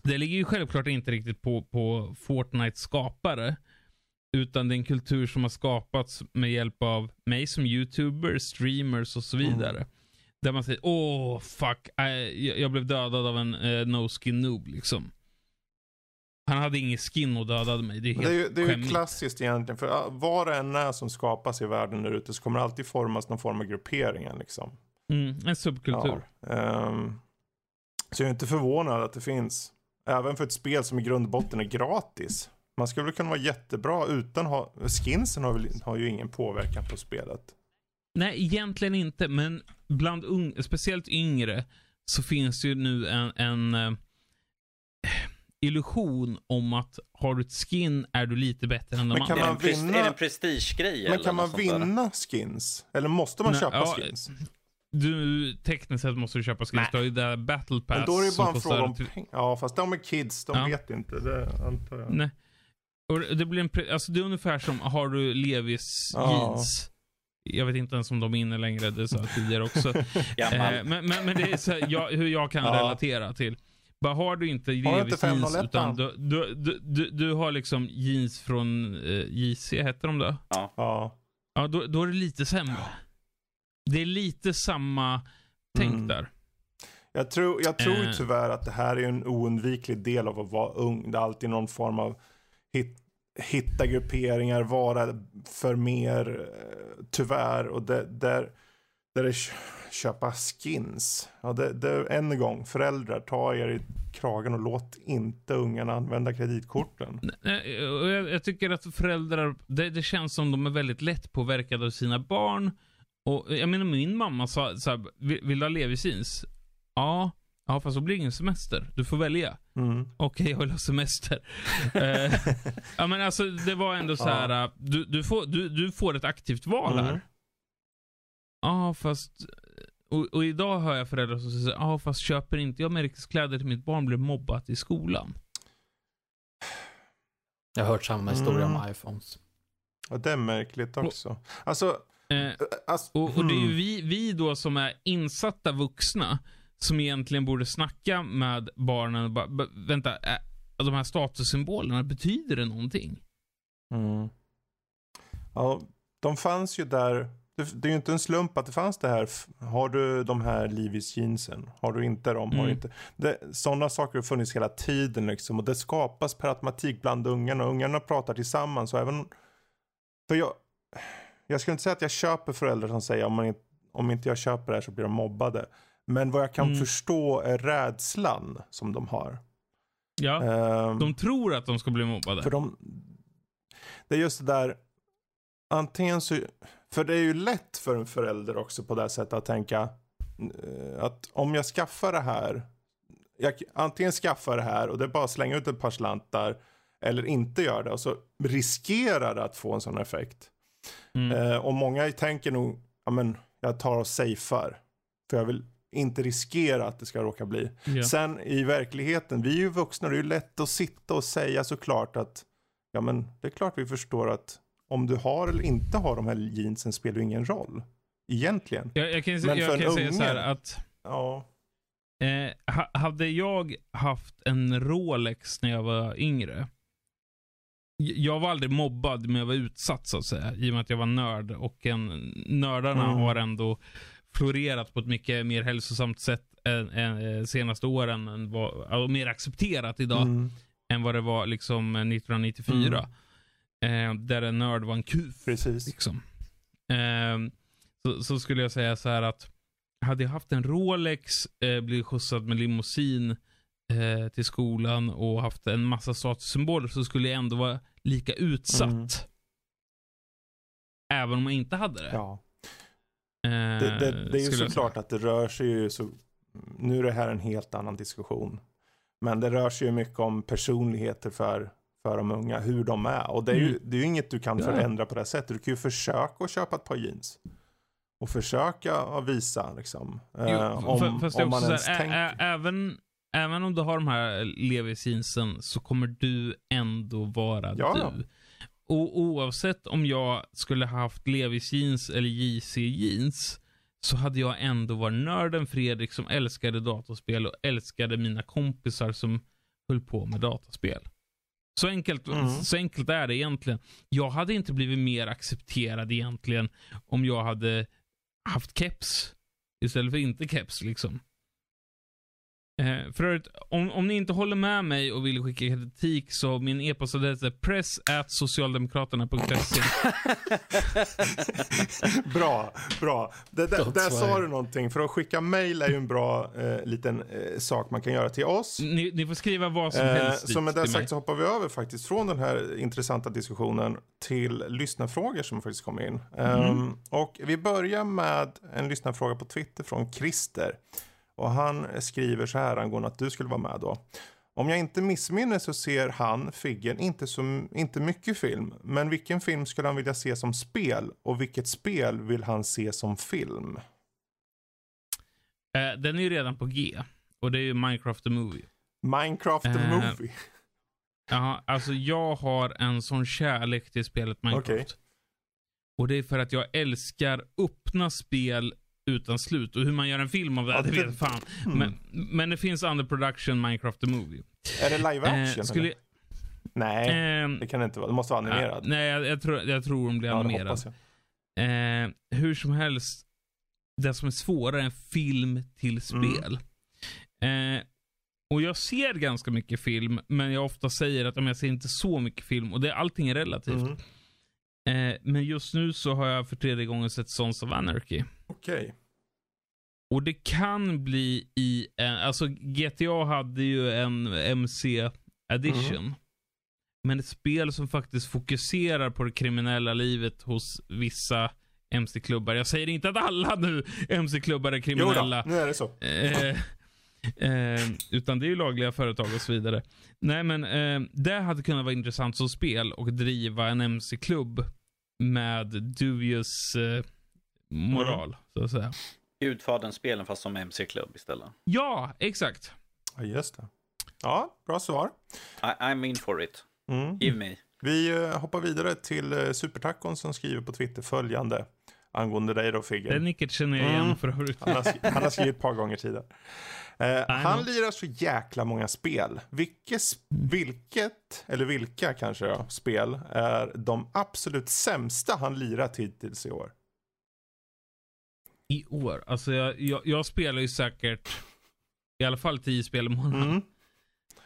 det ligger ju självklart inte riktigt på, på Fortnites skapare. Utan det är en kultur som har skapats med hjälp av mig som youtuber, streamers och så vidare. Mm. Där man säger åh fuck, äh, jag, blev dödad av en uh, no skin noob liksom. Han hade ingen skin och dödade mig. Det är helt Det är ju, det är ju klassiskt egentligen, för vad det än är som skapas i världen där ute så kommer det alltid formas någon form av grupperingar liksom. Mm, en subkultur. Ja, ehm, så jag är inte förvånad att det finns, även för ett spel som i grund och botten är gratis. Man skulle väl kunna vara jättebra utan ha, skinsen har, väl, har ju ingen påverkan på spelet. Nej, egentligen inte. Men bland ung, speciellt yngre så finns det ju nu en, en eh, illusion om att har du ett skin är du lite bättre än de andra. man vinna- är det en prestigegrej? Men eller kan man sånt där? vinna skins? Eller måste man Nej, köpa ja, skins? Du, tekniskt sett måste du köpa skins. Du har ju det där battle pass. Men då är det bara en fråga om pengar. Ja, fast de är kids, de Ja. vet inte. Det antar jag. Nej. Och det, blir en, alltså det är ungefär som, har du Levis jeans? Jag vet inte ens om de är inne längre, det sa jag tidigare också. Eh, men, men, men det är så här, jag, hur jag kan relatera till. Bara har du inte Levis inte jeans 501 utan du, du, du, du, du har liksom jeans från eh, JC, heter de då? Ja. Ja. Ja, då, då är det lite sämre. Det är lite samma tänk Mm. där. Jag tror, jag tror ju Eh. tyvärr att det här är en oundviklig del av att vara ung. Det är alltid någon form av hit, hitta grupperingar, vara för mer, eh, tyvärr. Och det, där, där är köpa skins. Ja, det, det, än en gång, föräldrar, ta er i kragen och låt inte ungarna använda kreditkorten. Eh, jag, jag tycker att föräldrar, det, det känns som de är väldigt lätt påverkade av sina barn. Och eh, jag menar min mamma sa så här, vill, vill du ha Levis jeans? Ja. Ja, fast då blir det ingen semester. Du får välja. Mm. Okej, jag vill ha semester. eh, ja, men alltså det var ändå så här. äh, Du, du, får, du, du får ett aktivt val Mm. här. Ja, fast... Och, och idag hör jag föräldrar som säger ja, fast köper inte jag märkeskläder till mitt barn blir mobbat i skolan. Jag har hört samma historia Mm. om iPhones. Ja, det är märkligt också. Alltså, Eh, alltså Och, och det är ju hmm. vi, vi då som är insatta vuxna som egentligen borde snacka med barnen och bara, "B- vänta, äh, de här statussymbolerna, betyder det någonting? Mm. Ja, de fanns ju där. Det, det är ju inte en slump att det fanns det här. Har du de här Levis jeansen? Har du inte dem? Har Mm. inte? Det, sådana saker har funnits hela tiden liksom. Och det skapas per automatik bland ungarna. Och ungarna pratar tillsammans. Och även, för jag, jag skulle inte säga att jag köper föräldrar som säger om, man inte, om inte jag köper det här så blir de mobbade. Men vad jag kan Mm. förstå är rädslan som de har. Ja, Ehm, de tror att de ska bli mobbade. för de, det är just det där, antingen så, för det är ju lätt för en förälder också på det här sättet att tänka eh, att om jag skaffar det här, jag antingen skaffar det här och det är bara att slänga ut ett par slantar eller inte gör det och så riskerar det att få en sån effekt. Mm. Eh, och många tänker nog, ja men jag tar och safear. För jag vill inte riskera att det ska råka bli. Ja. Sen i verkligheten, vi är ju vuxna, det är ju lätt att sitta och säga såklart att ja men det är klart vi förstår att om du har eller inte har de här jeansen spelar ju ingen roll. Egentligen. Jag, jag kan, Men för jag en kan säga så här unge- att Ja. eh, ha, hade jag haft en Rolex när jag var yngre. Jag var aldrig mobbad, men jag var utsatt så att säga. I och med att jag var nörd. Och en, nördarna Mm. har ändå florerat på ett mycket mer hälsosamt sätt än, än, eh, senaste åren. Än vad, och mer accepterat idag Mm, än vad det var liksom eh, 1994. Eh, där en nörd var en kuf. precis. Liksom. Ehm, så, så skulle jag säga så här att hade jag haft en Rolex, eh, blivit skjutsad med limousin eh, till skolan och haft en massa statussymboler så skulle jag ändå vara lika utsatt. Mm. Även om jag inte hade det. Ja. Eh, Det, det, det är ju såklart att det rör sig ju så, nu är det här en helt annan diskussion. Men det rör sig ju mycket om personligheter för, för de unga, hur de är. Och det är ju, Mm. det är ju inget du kan Ja. förändra på det sättet. Du kan ju försöka att köpa ett par jeans. Och försöka visa liksom. säga. eh, Jo, om, fa- fast om man också ens här, tänker. även, även om du har de här Levis jeansen så kommer du ändå vara ja. du. Och oavsett om jag skulle haft Levis jeans eller JC jeans så hade jag ändå varit nörden Fredrik som älskade datorspel och älskade mina kompisar som höll på med dataspel. Så enkelt, Mm. så enkelt är det egentligen. Jag hade inte blivit mer accepterad egentligen om jag hade haft keps istället för inte keps liksom. Eh, för övrigt, om, om ni inte håller med mig och vill skicka kritik så min e-postadress är press@socialdemokraterna.se. bra, bra. Det, där Gott där sa du någonting. För att skicka mail är ju en bra eh, liten eh, sak man kan göra till oss. Ni, ni får skriva vad som Eh, helst så med det till mig. sagt så hoppar vi över faktiskt från den här intressanta diskussionen till lyssnarfrågor som faktiskt kom in. Ehm, och vi börjar med en lyssnarfråga på Twitter från Christer. Och han skriver så här angående att du skulle vara med då. Om jag inte missminner så ser han, Figgen, inte, så, inte mycket film. Men vilken film skulle han vilja se som spel? Och vilket spel vill han se som film? Eh, den är ju redan på G. Och det är ju Minecraft the Movie. Minecraft the Eh, Movie. Ja, alltså jag har en sån kärlek till spelet Minecraft. Okej. Och det är för att jag älskar öppna spel utan slut. Och hur man gör en film av det, Ja, det vet fan. Hmm. Men, men det finns under production Minecraft the Movie. Är det live action? Eh, skulle? Nej, ehm, det kan det inte vara. Det måste vara animerad. ja, nej, jag, jag, tror, jag tror de blir Ja, animerad. Eh, hur som helst, det som är svårare än film till Mm. spel. Eh, och jag ser ganska mycket film, men jag ofta säger att om jag ser inte så mycket film, och det, allting är relativt. Mm. Eh, men just nu så har jag för tredje gången sett Sons of Anarchy. Okej. Och det kan bli i en, alltså GTA hade ju en MC edition. Mm. Men ett spel som faktiskt fokuserar på det kriminella livet hos vissa MC-klubbar. Jag säger inte att alla nu MC-klubbar är Jo kriminella. då, nu är det så. Eh, eh, utan det är ju lagliga företag och så vidare. Nej men eh, det hade kunnat vara intressant som spel och driva en MC-klubb med dubious eh, moral, så att säga. Gudfadern-spelen fast som MC-klubb istället. Ja, exakt. Ja, just det. Ja, bra svar. I, I'm in for it. Mm. Give me. Vi eh, hoppar vidare till eh, Supertacon som skriver på Twitter följande angående dig då Det Figge. nicket känner jag igen Mm. för övrigt. Han han har skrivit ett par gånger tidigare. Eh, han know. lirar så jäkla många spel. Vilket, vilket, eller vilka kanske då, spel är de absolut sämsta han lirat hittills i år? I år. Alltså jag, jag, jag spelar ju säkert i alla fall 10 spel i månaden.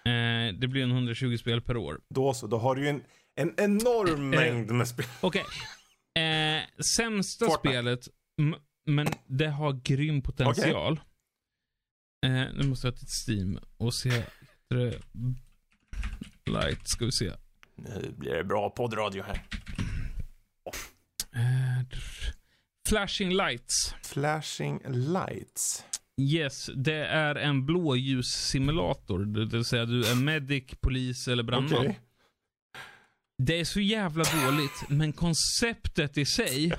Mm. Eh, det blir en 120 spel per år. Då så, då har du ju en, en enorm Eh, mängd med spel. Okej. Eh, sämsta Fortnite. spelet, men det har grym potential. Eh, nu måste jag till Steam och se. heter Light, ska vi se. Nu blir det bra poddradio här. Eh, drr. Flashing Lights. Flashing lights. Yes, det är en blåljussimulator. Det vill säga du är medic, polis eller brandman. Okej. Det är så jävla dåligt, men konceptet i sig.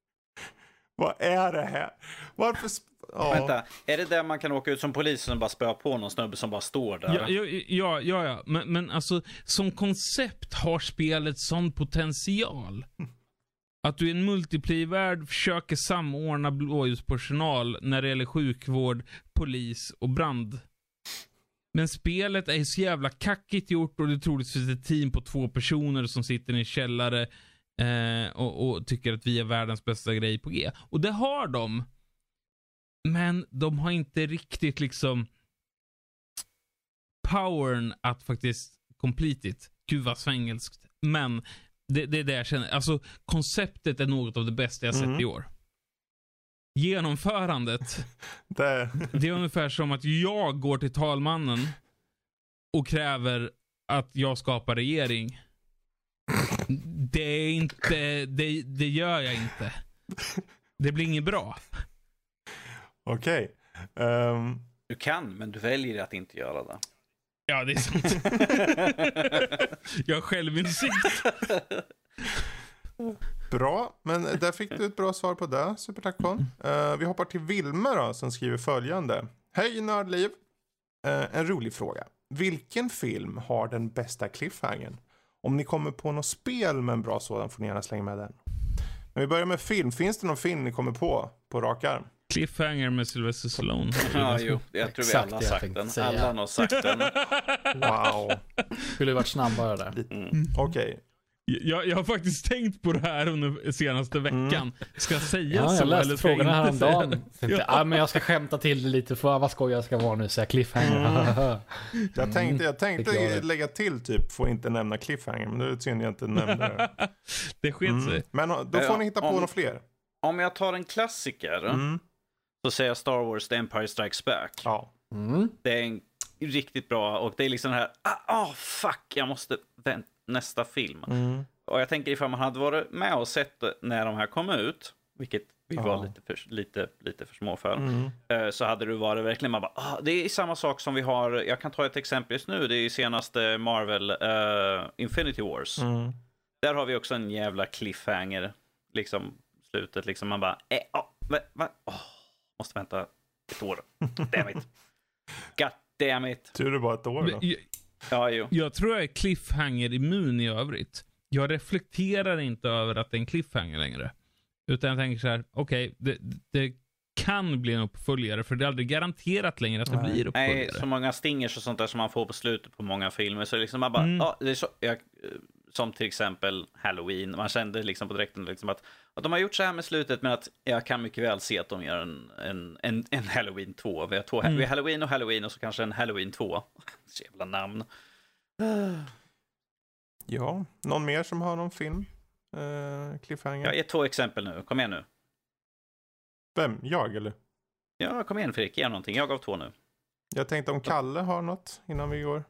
Vad är det här? Varför... Ja. Vänta, är det där man kan åka ut som polis och bara spöa på någon snubbe som bara står där? Ja, ja, ja, ja, ja. Men, men alltså som koncept har spelet sån potential. Att du i en multiplayer-värld försöker samordna blåljuspersonal när det gäller sjukvård, polis och brand. Men spelet är så jävla kackigt gjort och det är troligtvis ett team på två personer som sitter i en källare eh, och, och tycker att vi är världens bästa grej på G. Och det har de. Men de har inte riktigt liksom powern att faktiskt complete it. Gud vad svengelskt. Men det, det är det jag känner. Alltså konceptet är något av det bästa jag sett Mhm. i år. Genomförandet, Det... det är ungefär som att jag går till talmannen och kräver att jag skapar regering. Det är inte, det, det gör jag inte. Det blir inget bra. Okej. Ehm, Du kan, men du väljer att inte göra det. Ja, det är sant. jag har självinsikt. bra, men där fick du ett bra svar på det. Supertackon. Uh, vi hoppar till Vilma då, som skriver följande. Hej Nördliv. Eh, en rolig fråga. Vilken film har den bästa cliffhangern? Om ni kommer på något spel med en bra sådan får ni gärna slänga med den. Men vi börjar med film. Finns det någon film ni kommer på, på rak arm? Cliffhanger med Sylvester Stallone. Ja, jo, jag tror vi alla har det jag sagt den. säga. Alla har sagt den. Wow. Skulle ju varit snabbare där. Lite- Mm. Okej. Jag, jag har faktiskt tänkt på det här under senaste veckan. Ska jag säga Ja, så jag eller läste ska jag frågorna häromdagen. ja. men jag ska skämta till det lite för vad skoj jag ska vara nu, säga cliffhanger. Jag tänkte, jag jag tänkte det. lägga till typ, får inte nämna cliffhanger, men det är synd jag inte nämnde det. Det sket Mm. sig. Men då får ni hitta på om- några fler. Om jag tar en klassiker Mm. Så säger jag Star Wars The Empire Strikes Back. Ja. Mm. Det är en riktigt bra och det är liksom den här, ah, oh, fuck, jag måste vänta nästa film. Mm. Och jag tänker ifall man hade varit med och sett det när de här kom ut, vilket vi Ja. var lite för, lite, lite för små för, Mm. eh, så hade det varit verkligen, man bara, ah, det är samma sak som vi har, jag kan ta ett exempel just nu, det är senaste Marvel, eh, Infinity Wars. Mm. Där har vi också en jävla cliffhanger, liksom slutet, liksom man bara, eh, oh, va, va, oh, måste vänta ett år. Damn it. God damn it. Tur det bara ett år då. Jag, Ja, jo. jag tror jag är cliffhanger-immun i övrigt. Jag reflekterar inte över att det är en cliffhanger längre. Utan jag tänker så här, okej, det, det kan bli en uppföljare, för det är aldrig garanterat längre att det Nej. blir Nej, uppföljare. så många stingers och sånt där som man får på slutet på många filmer. Så liksom man bara, Mm. ja, det är så, jag, eh, som till exempel Halloween. Man kände liksom på direkten liksom att, att de har gjort så här med slutet, men att jag kan mycket väl se att de gör en, en, en, en Halloween 2. Vi har, två, Mm. vi har Halloween och Halloween och så kanske en Halloween 2. Så jävla namn. Ja, någon mer som har någon film? Eh, cliffhanger? Jag ger två exempel nu. Kom igen nu. Vem? Jag eller? Ja, kom igen Fredrik, ge någonting. Jag gav två nu. Jag tänkte om Kalle har något innan vi går.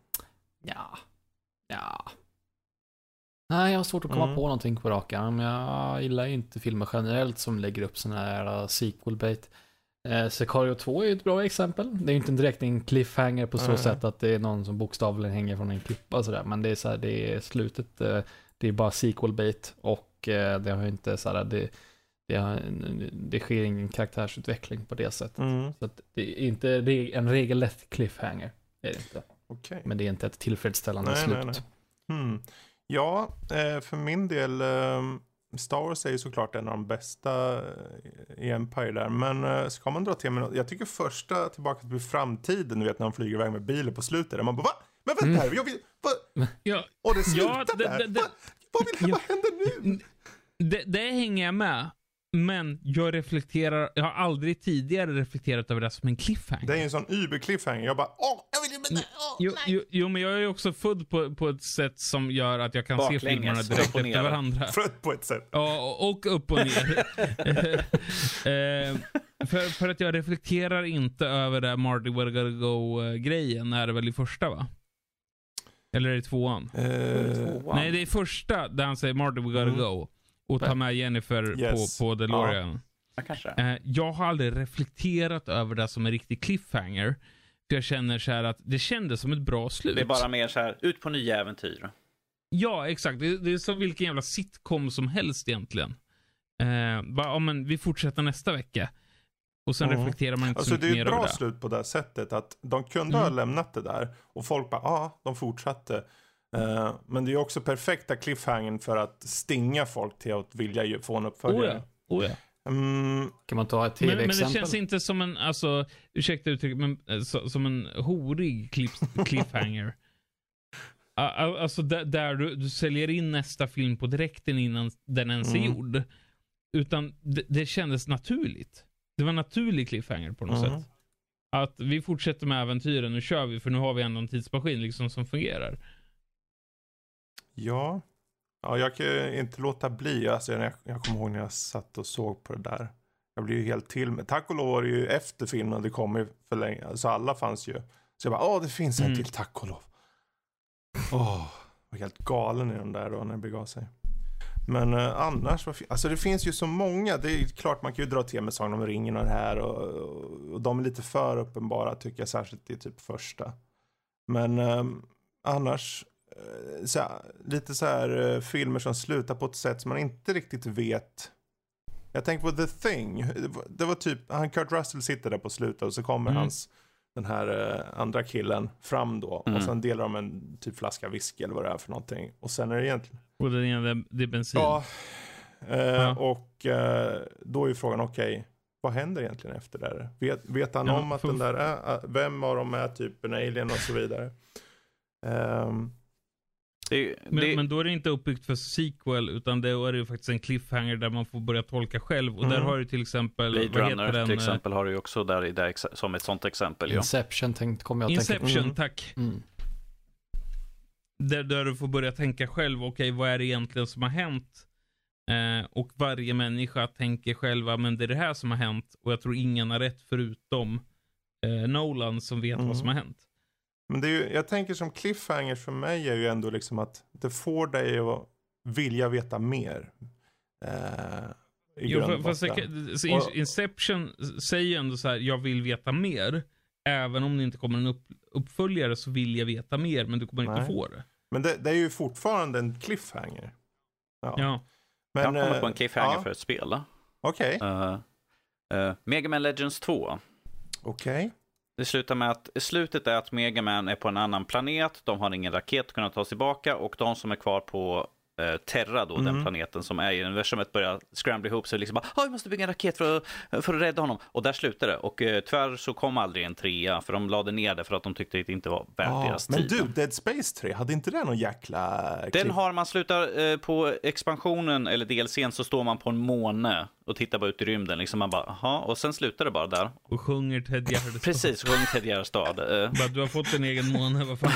Ja. Ja. Nej, jag har svårt att komma Mm. på någonting på rak arm. Jag gillar ju inte filmer generellt som lägger upp sådana här uh, sequel bait. Eh, Sicario 2 är ett bra exempel. Det är ju inte direkt en cliffhanger på så Nej. sätt att det är någon som bokstavligen hänger från en klippa sådär. Men det är så här, det är slutet, eh, det är bara sequel bait och eh, det har ju inte så här, det, det, har, det sker ingen karaktärsutveckling på det sättet. Mm. Så det är inte en regelrätt cliffhanger. Är det inte. Okej. Men det är inte ett tillfredsställande Nej, slut. nej, nej. Hmm. Ja, eh, för min del, eh, Star Wars är ju såklart en av de bästa eh, i Empire där. Men ska man dra till med något, jag tycker första Tillbaka till framtiden, du vet när de flyger iväg med bilen på slutet, där man bara va? Men vänta Mm. här, jag vill, va? Ja, Och det slutar Ja, det- där? det- det- Va? Vad, vill, Ja. vad händer nu? det, det hänger jag med. Men jag reflekterar, jag har aldrig tidigare reflekterat över det som en cliffhanger. Det är ju en sån über-cliffhanger, jag bara åh, jag vill ju åh, Jo, nej. jo, jo, men jag är ju också född på, på ett sätt som gör att jag kan se Baklänges, filmerna upp direkt efter varandra. Trött på ett sätt. Ja, och- upp och ner. Eh, för, för att jag reflekterar inte över det Marty Where Gotta Go-grejen, är det väl i första va? Eller är det tvåan? Eh, Nej, det är första där han säger Marty We Gotta Mm. Go. Och tar med Jennifer Yes. på, på DeLorean. Ja, kanske. Eh, jag har aldrig reflekterat över det som en riktig cliffhanger. För jag känner så här att det kändes som ett bra slut. Det är bara mer så här, ut på nya äventyr. Ja, exakt. Det, det är som vilken jävla sitcom som helst egentligen. Eh, bara, ja, men vi fortsätter nästa vecka. Och sen Mm. reflekterar man inte Alltså så det mycket är mer ett över bra det. slut på det sättet att de kunde ha Mm. lämnat det där och folk bara, ja, de fortsatte. Eh, men det är också perfekta cliffhangern för att stinga folk till att vilja få en Oh uppföljare. ja. Oh ja. Mm, Kan man ta ett Men, men det tv-exempel? känns inte som en, alltså, ursäkta uttrycket, men eh, så, som en horig cliff, cliffhanger. Alltså där, där du, du säljer in nästa film på direkten innan den ens är Mm. gjord. Utan det, det kändes naturligt. Det var en naturlig cliffhanger på något Mm. sätt. Att vi fortsätter med äventyren, nu kör vi för nu har vi ändå en tidsmaskin liksom som fungerar. Ja. ja, jag kan inte låta bli. Alltså, jag, jag kommer ihåg när jag satt och såg på det där. Jag blev ju helt till med. Tack och lov var det ju efter filmen det kom ju för länge. Så alla fanns ju. Så jag bara, åh det finns en Mm. till, tack och lov. Åh, jag var helt galen i den där då när det begav sig. Men eh, annars, vad alltså det finns ju så många. Det är klart man kan ju dra till med Sagan om ringen och det här. Och, och, och de är lite för uppenbara tycker jag, särskilt i typ första. Men ehm, annars, eh, så här, lite så här eh, filmer som slutar på ett sätt som man inte riktigt vet. Jag tänker på The Thing. Det var, det var typ, han Kurt Russell sitter där på slutet och så kommer Mm. hans, den här eh, andra killen fram då. Mm. Och sen delar de en typ flaska whisky eller vad det är för någonting. Och sen är det egentligen, Och det är, det är bensin. ja. Eh, Ja. Och eh, då är ju frågan, okej, vad händer egentligen efter det? Vet, vet han Ja, om att den där är, vem av dem är typ en alien och så vidare? Ehm, Det, Men, det, men då är det inte uppbyggt för sequel, utan det är ju faktiskt en cliffhanger där man får börja tolka själv. Och där Mm. har du till exempel, Blade vad Runner heter den? till eh, exempel har du ju också där, i- där som ett sånt exempel. Ja. Inception tänkt, kommer jag att tänka Inception, Mm. tack. Mm. Där, där du får börja tänka själv, okej vad är det egentligen som har hänt? Eh, och varje människa tänker själva, men det är det här som har hänt. Och jag tror ingen har rätt förutom eh, Nolan som vet Mm. vad som har hänt. Men det är ju, jag tänker som cliffhanger för mig är ju ändå liksom att det får dig att vilja veta mer. Eh, I Jo, fast det, Inception säger ju ändå så här, jag vill veta mer. Även om det inte kommer en upp, uppföljare så vill jag veta mer, men du kommer inte Nej. få det. Men det, det är ju fortfarande en cliffhanger. Ja. Ja. Men, jag kommer eh, på en cliffhanger ja, för ett spel. Okej, Uh, uh, Mega Man Legends 2. okej. Det slutar med att slutet är att Mega Man är på en annan planet. De har ingen raket att kunna ta sig tillbaka och de som är kvar på eh, Terra, då, den Mm. planeten som är i universumet, börjar scrambla ihop sig. Liksom bara, "Ah, vi måste bygga en raket för att, för att rädda honom. Och där slutar det. Och eh, tyvärr så kom aldrig en trea, för de lade ner det för att de tyckte att det inte var värt Ah, deras men tid. du, Dead Space 3, hade inte det någon jäkla... Den har man slutar eh, på expansionen eller DLCn så står man på en måne och tittar bara ut i rymden. Liksom man bara, jaha, och sen slutar det bara där. Och sjunger Ted Gärdestad. Precis, sjöng Ted Gärdestad. Eh, Bara, du har fått en egen måne, vad fan,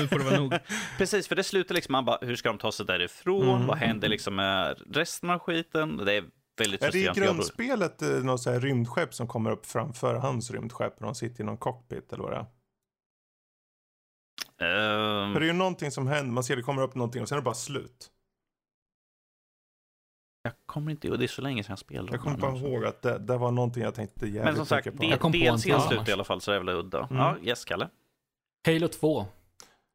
nu får det vara nog. Precis, för det slutar liksom, man bara, hur ska de ta sig därifrån? Mm. Vad händer liksom med resten av skiten? Det är väldigt Är det i grundspelet eh, något så här rymdskepp som kommer upp framför hans rymdskepp och de sitter i någon cockpit eller vad det är? Ehm, För det är ju någonting som händer, man ser det kommer upp någonting och sen är det bara slut. Jag kommer inte ihåg, det är så länge sedan jag spelade. Jag kommer bara ihåg att det, det var någonting jag tänkte jävligt Men som sagt, mycket det, på. Kom på en slutar annars. i alla fall så jävla udda. Mm. Ja, yes, Kalle. Halo 2.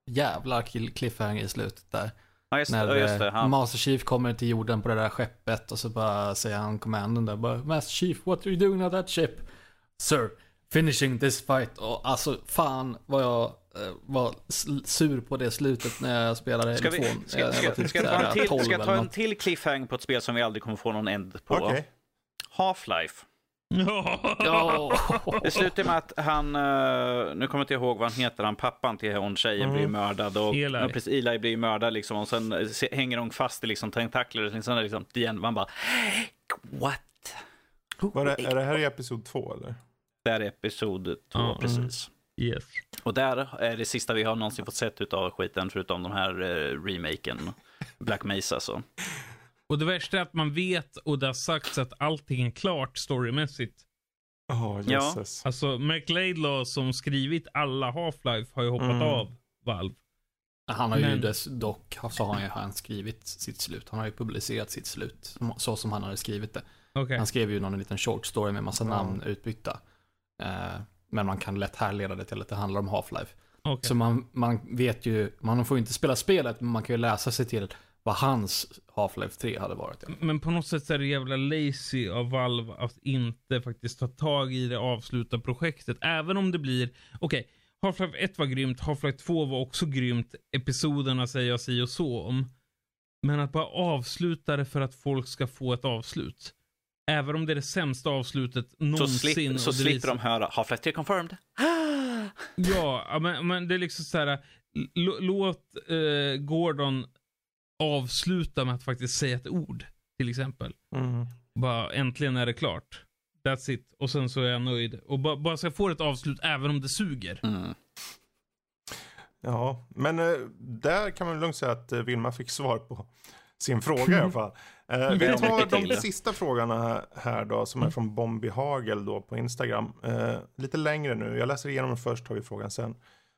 Jävlar kill- cliffhanger i slutet där. Ja, just, När just det. eh, Han, Master Chief kommer till jorden på det där skeppet och så bara säger han commanden där bara Master Chief, what are you doing on that ship? Sir, finishing this fight. Och alltså fan vad jag eh, var sur på det slutet när jag spelade ska, vi, 2. ska, Jag ska, ska, jag ta en till, 12 ska jag ta en till cliffhanger på ett spel som vi aldrig kommer få någon end på? Okej. Half-Life. Ja. Det slutar med att han, eh, nu kommer jag inte ihåg vad han heter, han pappan till hon tjejen Mm. blir mördad. Och, Eli. Ja, precis, Eli blir mördad liksom och sen eh, se- hänger hon fast i liksom tentakler. och Liksom, liksom, igen, man bara, what? Var det, är det här i episod två eller? Det här är episod två, Ja, precis. Yes. Och där är det sista vi har någonsin fått sett utav skiten, förutom de här eh, remaken. Black Mesa så. Och det värsta är att man vet och det har sagts att allting är klart storymässigt. Ja, Ja. Alltså, Mark Laidlaw som skrivit alla Half-Life har ju hoppat Mm. av Valve. Han har ju Men- dess, dock, så har han ju han skrivit sitt slut. Han har ju publicerat sitt slut, så som han hade skrivit det. Okej. Han skrev ju någon liten short story med massa Ja. namn utbytta. Eh, men man kan lätt härleda det till att det handlar om Half-Life. Okej. Så man, man vet ju, man får ju inte spela spelet, men man kan ju läsa sig till vad hans Half-Life 3 hade varit. Men på något sätt så är det jävla lazy av Valve att inte faktiskt ta tag i det avsluta projektet. Även om det blir, okej, Half-Life 1 var grymt, Half-Life 2 var också grymt, episoderna säger jag si och så om. Men att bara avsluta det för att folk ska få ett avslut. Även om det är det sämsta avslutet Så, någonsin. slip, så och det slipper visar- de höra Half-Life 3 confirmed. Ja, ja, men, men det är liksom så här. l- Låt eh, Gordon avsluta med att faktiskt säga ett ord. Till exempel. Mm. Bara äntligen är det klart. That's it. Och sen så är jag nöjd. Och bara, bara ska få ett avslut även om det suger. Mm. Ja, men eh, där kan man lugnt säga att eh, Vilma fick svar på sin fråga i alla fall. Eh, vi Ja, tar de sista frågorna här, då, som är Mm. från Bombi Hagel då på Instagram. Eh, lite längre nu, jag läser igenom den först, tar vi frågan sen.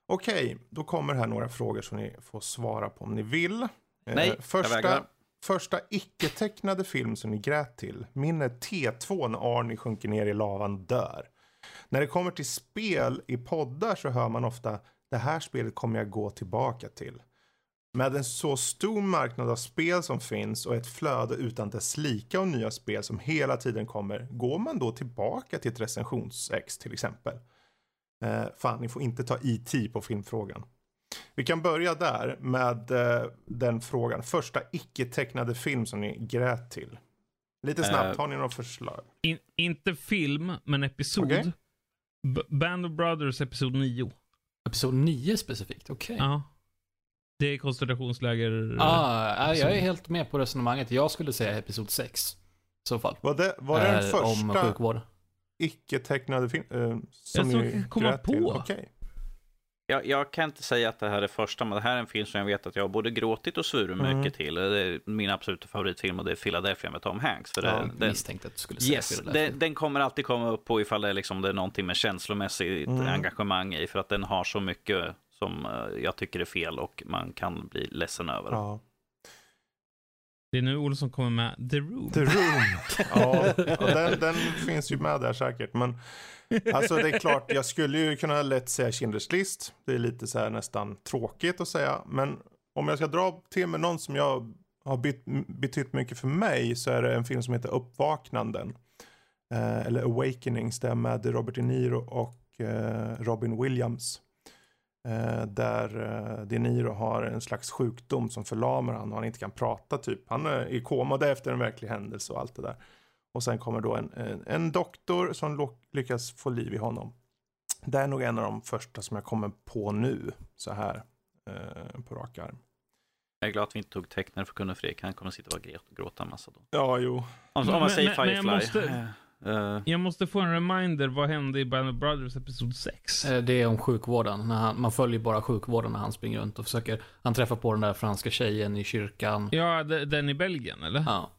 Okej, då kommer här några frågor som ni får svara på om ni vill. Eh, Nej, jag första, vägrar. första icke-tecknade film som ni grät till. Min är T2 när Arnie sjunker ner i lavan och dör. När det kommer till spel i poddar så hör man ofta det här spelet kommer jag gå tillbaka till. Med en så stor marknad av spel som finns och ett flöde utan dess lika och nya spel som hela tiden kommer, går man då tillbaka till ett recensions-X till exempel? Eh, fan, ni får inte ta IT på filmfrågan. Vi kan börja där med eh, den frågan. Första icke-tecknade film som ni grät till. Lite snabbt, Eh, har ni några förslag? In, inte film, men episod. B- Band of Brothers episod 9. Episod 9 specifikt, okej. Ja. Det är koncentrationsläger. Ah, ja, jag är helt med på resonemanget. Jag skulle säga episod 6. I så fall. Var det, var det den Eh, Om första sjukvård. icke-tecknade filmen eh, som Jag ni ska komma grät till? på. Okej. Jag, jag kan inte säga att det här är första, men det här är en film som jag vet att jag har både gråtit och svurit Mm. mycket till. Det är min absoluta favoritfilm och det är Philadelphia med Tom Hanks. För Ja, det, den, Misstänkte att du skulle säga yes, den, den kommer alltid komma upp på ifall det är, liksom, det är någonting med känslomässigt Mm. engagemang i. För att den har så mycket som eh, jag tycker är fel och man kan bli ledsen över. Ja. Det är nu Olsson kommer med The Room. The Room. ja, den, den finns ju med där säkert. Men alltså det är klart, jag skulle ju kunna lätt säga Schindler's list. Det är lite så här nästan tråkigt att säga. Men om jag ska dra till med någon som jag har bytt, betytt mycket för mig så är det en film som heter Uppvaknanden. Eh, eller Awakenings, där med Robert De Niro och eh, Robin Williams. Eh, där eh, De Niro har en slags sjukdom som förlamar han och han inte kan prata typ. Han är i koma efter en verklig händelse och allt det där. Och sen kommer då en, en, en doktor som lyckas få liv i honom. Det är nog en av de första som jag kommer på nu så här eh, på rak arm. Jag är glad att vi inte tog tecknare för Gunnar Fredrik. Han kommer sitta och gråta en massa då. Ja, jo. Om, om Men- man säger men- men jag Firefly. måste- eh, Jag måste få en reminder. Vad hände i Band of Brothers episod 6? Eh, Det är om sjukvården. När han, man följer bara sjukvården när han springer runt och försöker. Han träffar på den där franska tjejen i kyrkan. Ja, de- den i Belgien, eller? Ja.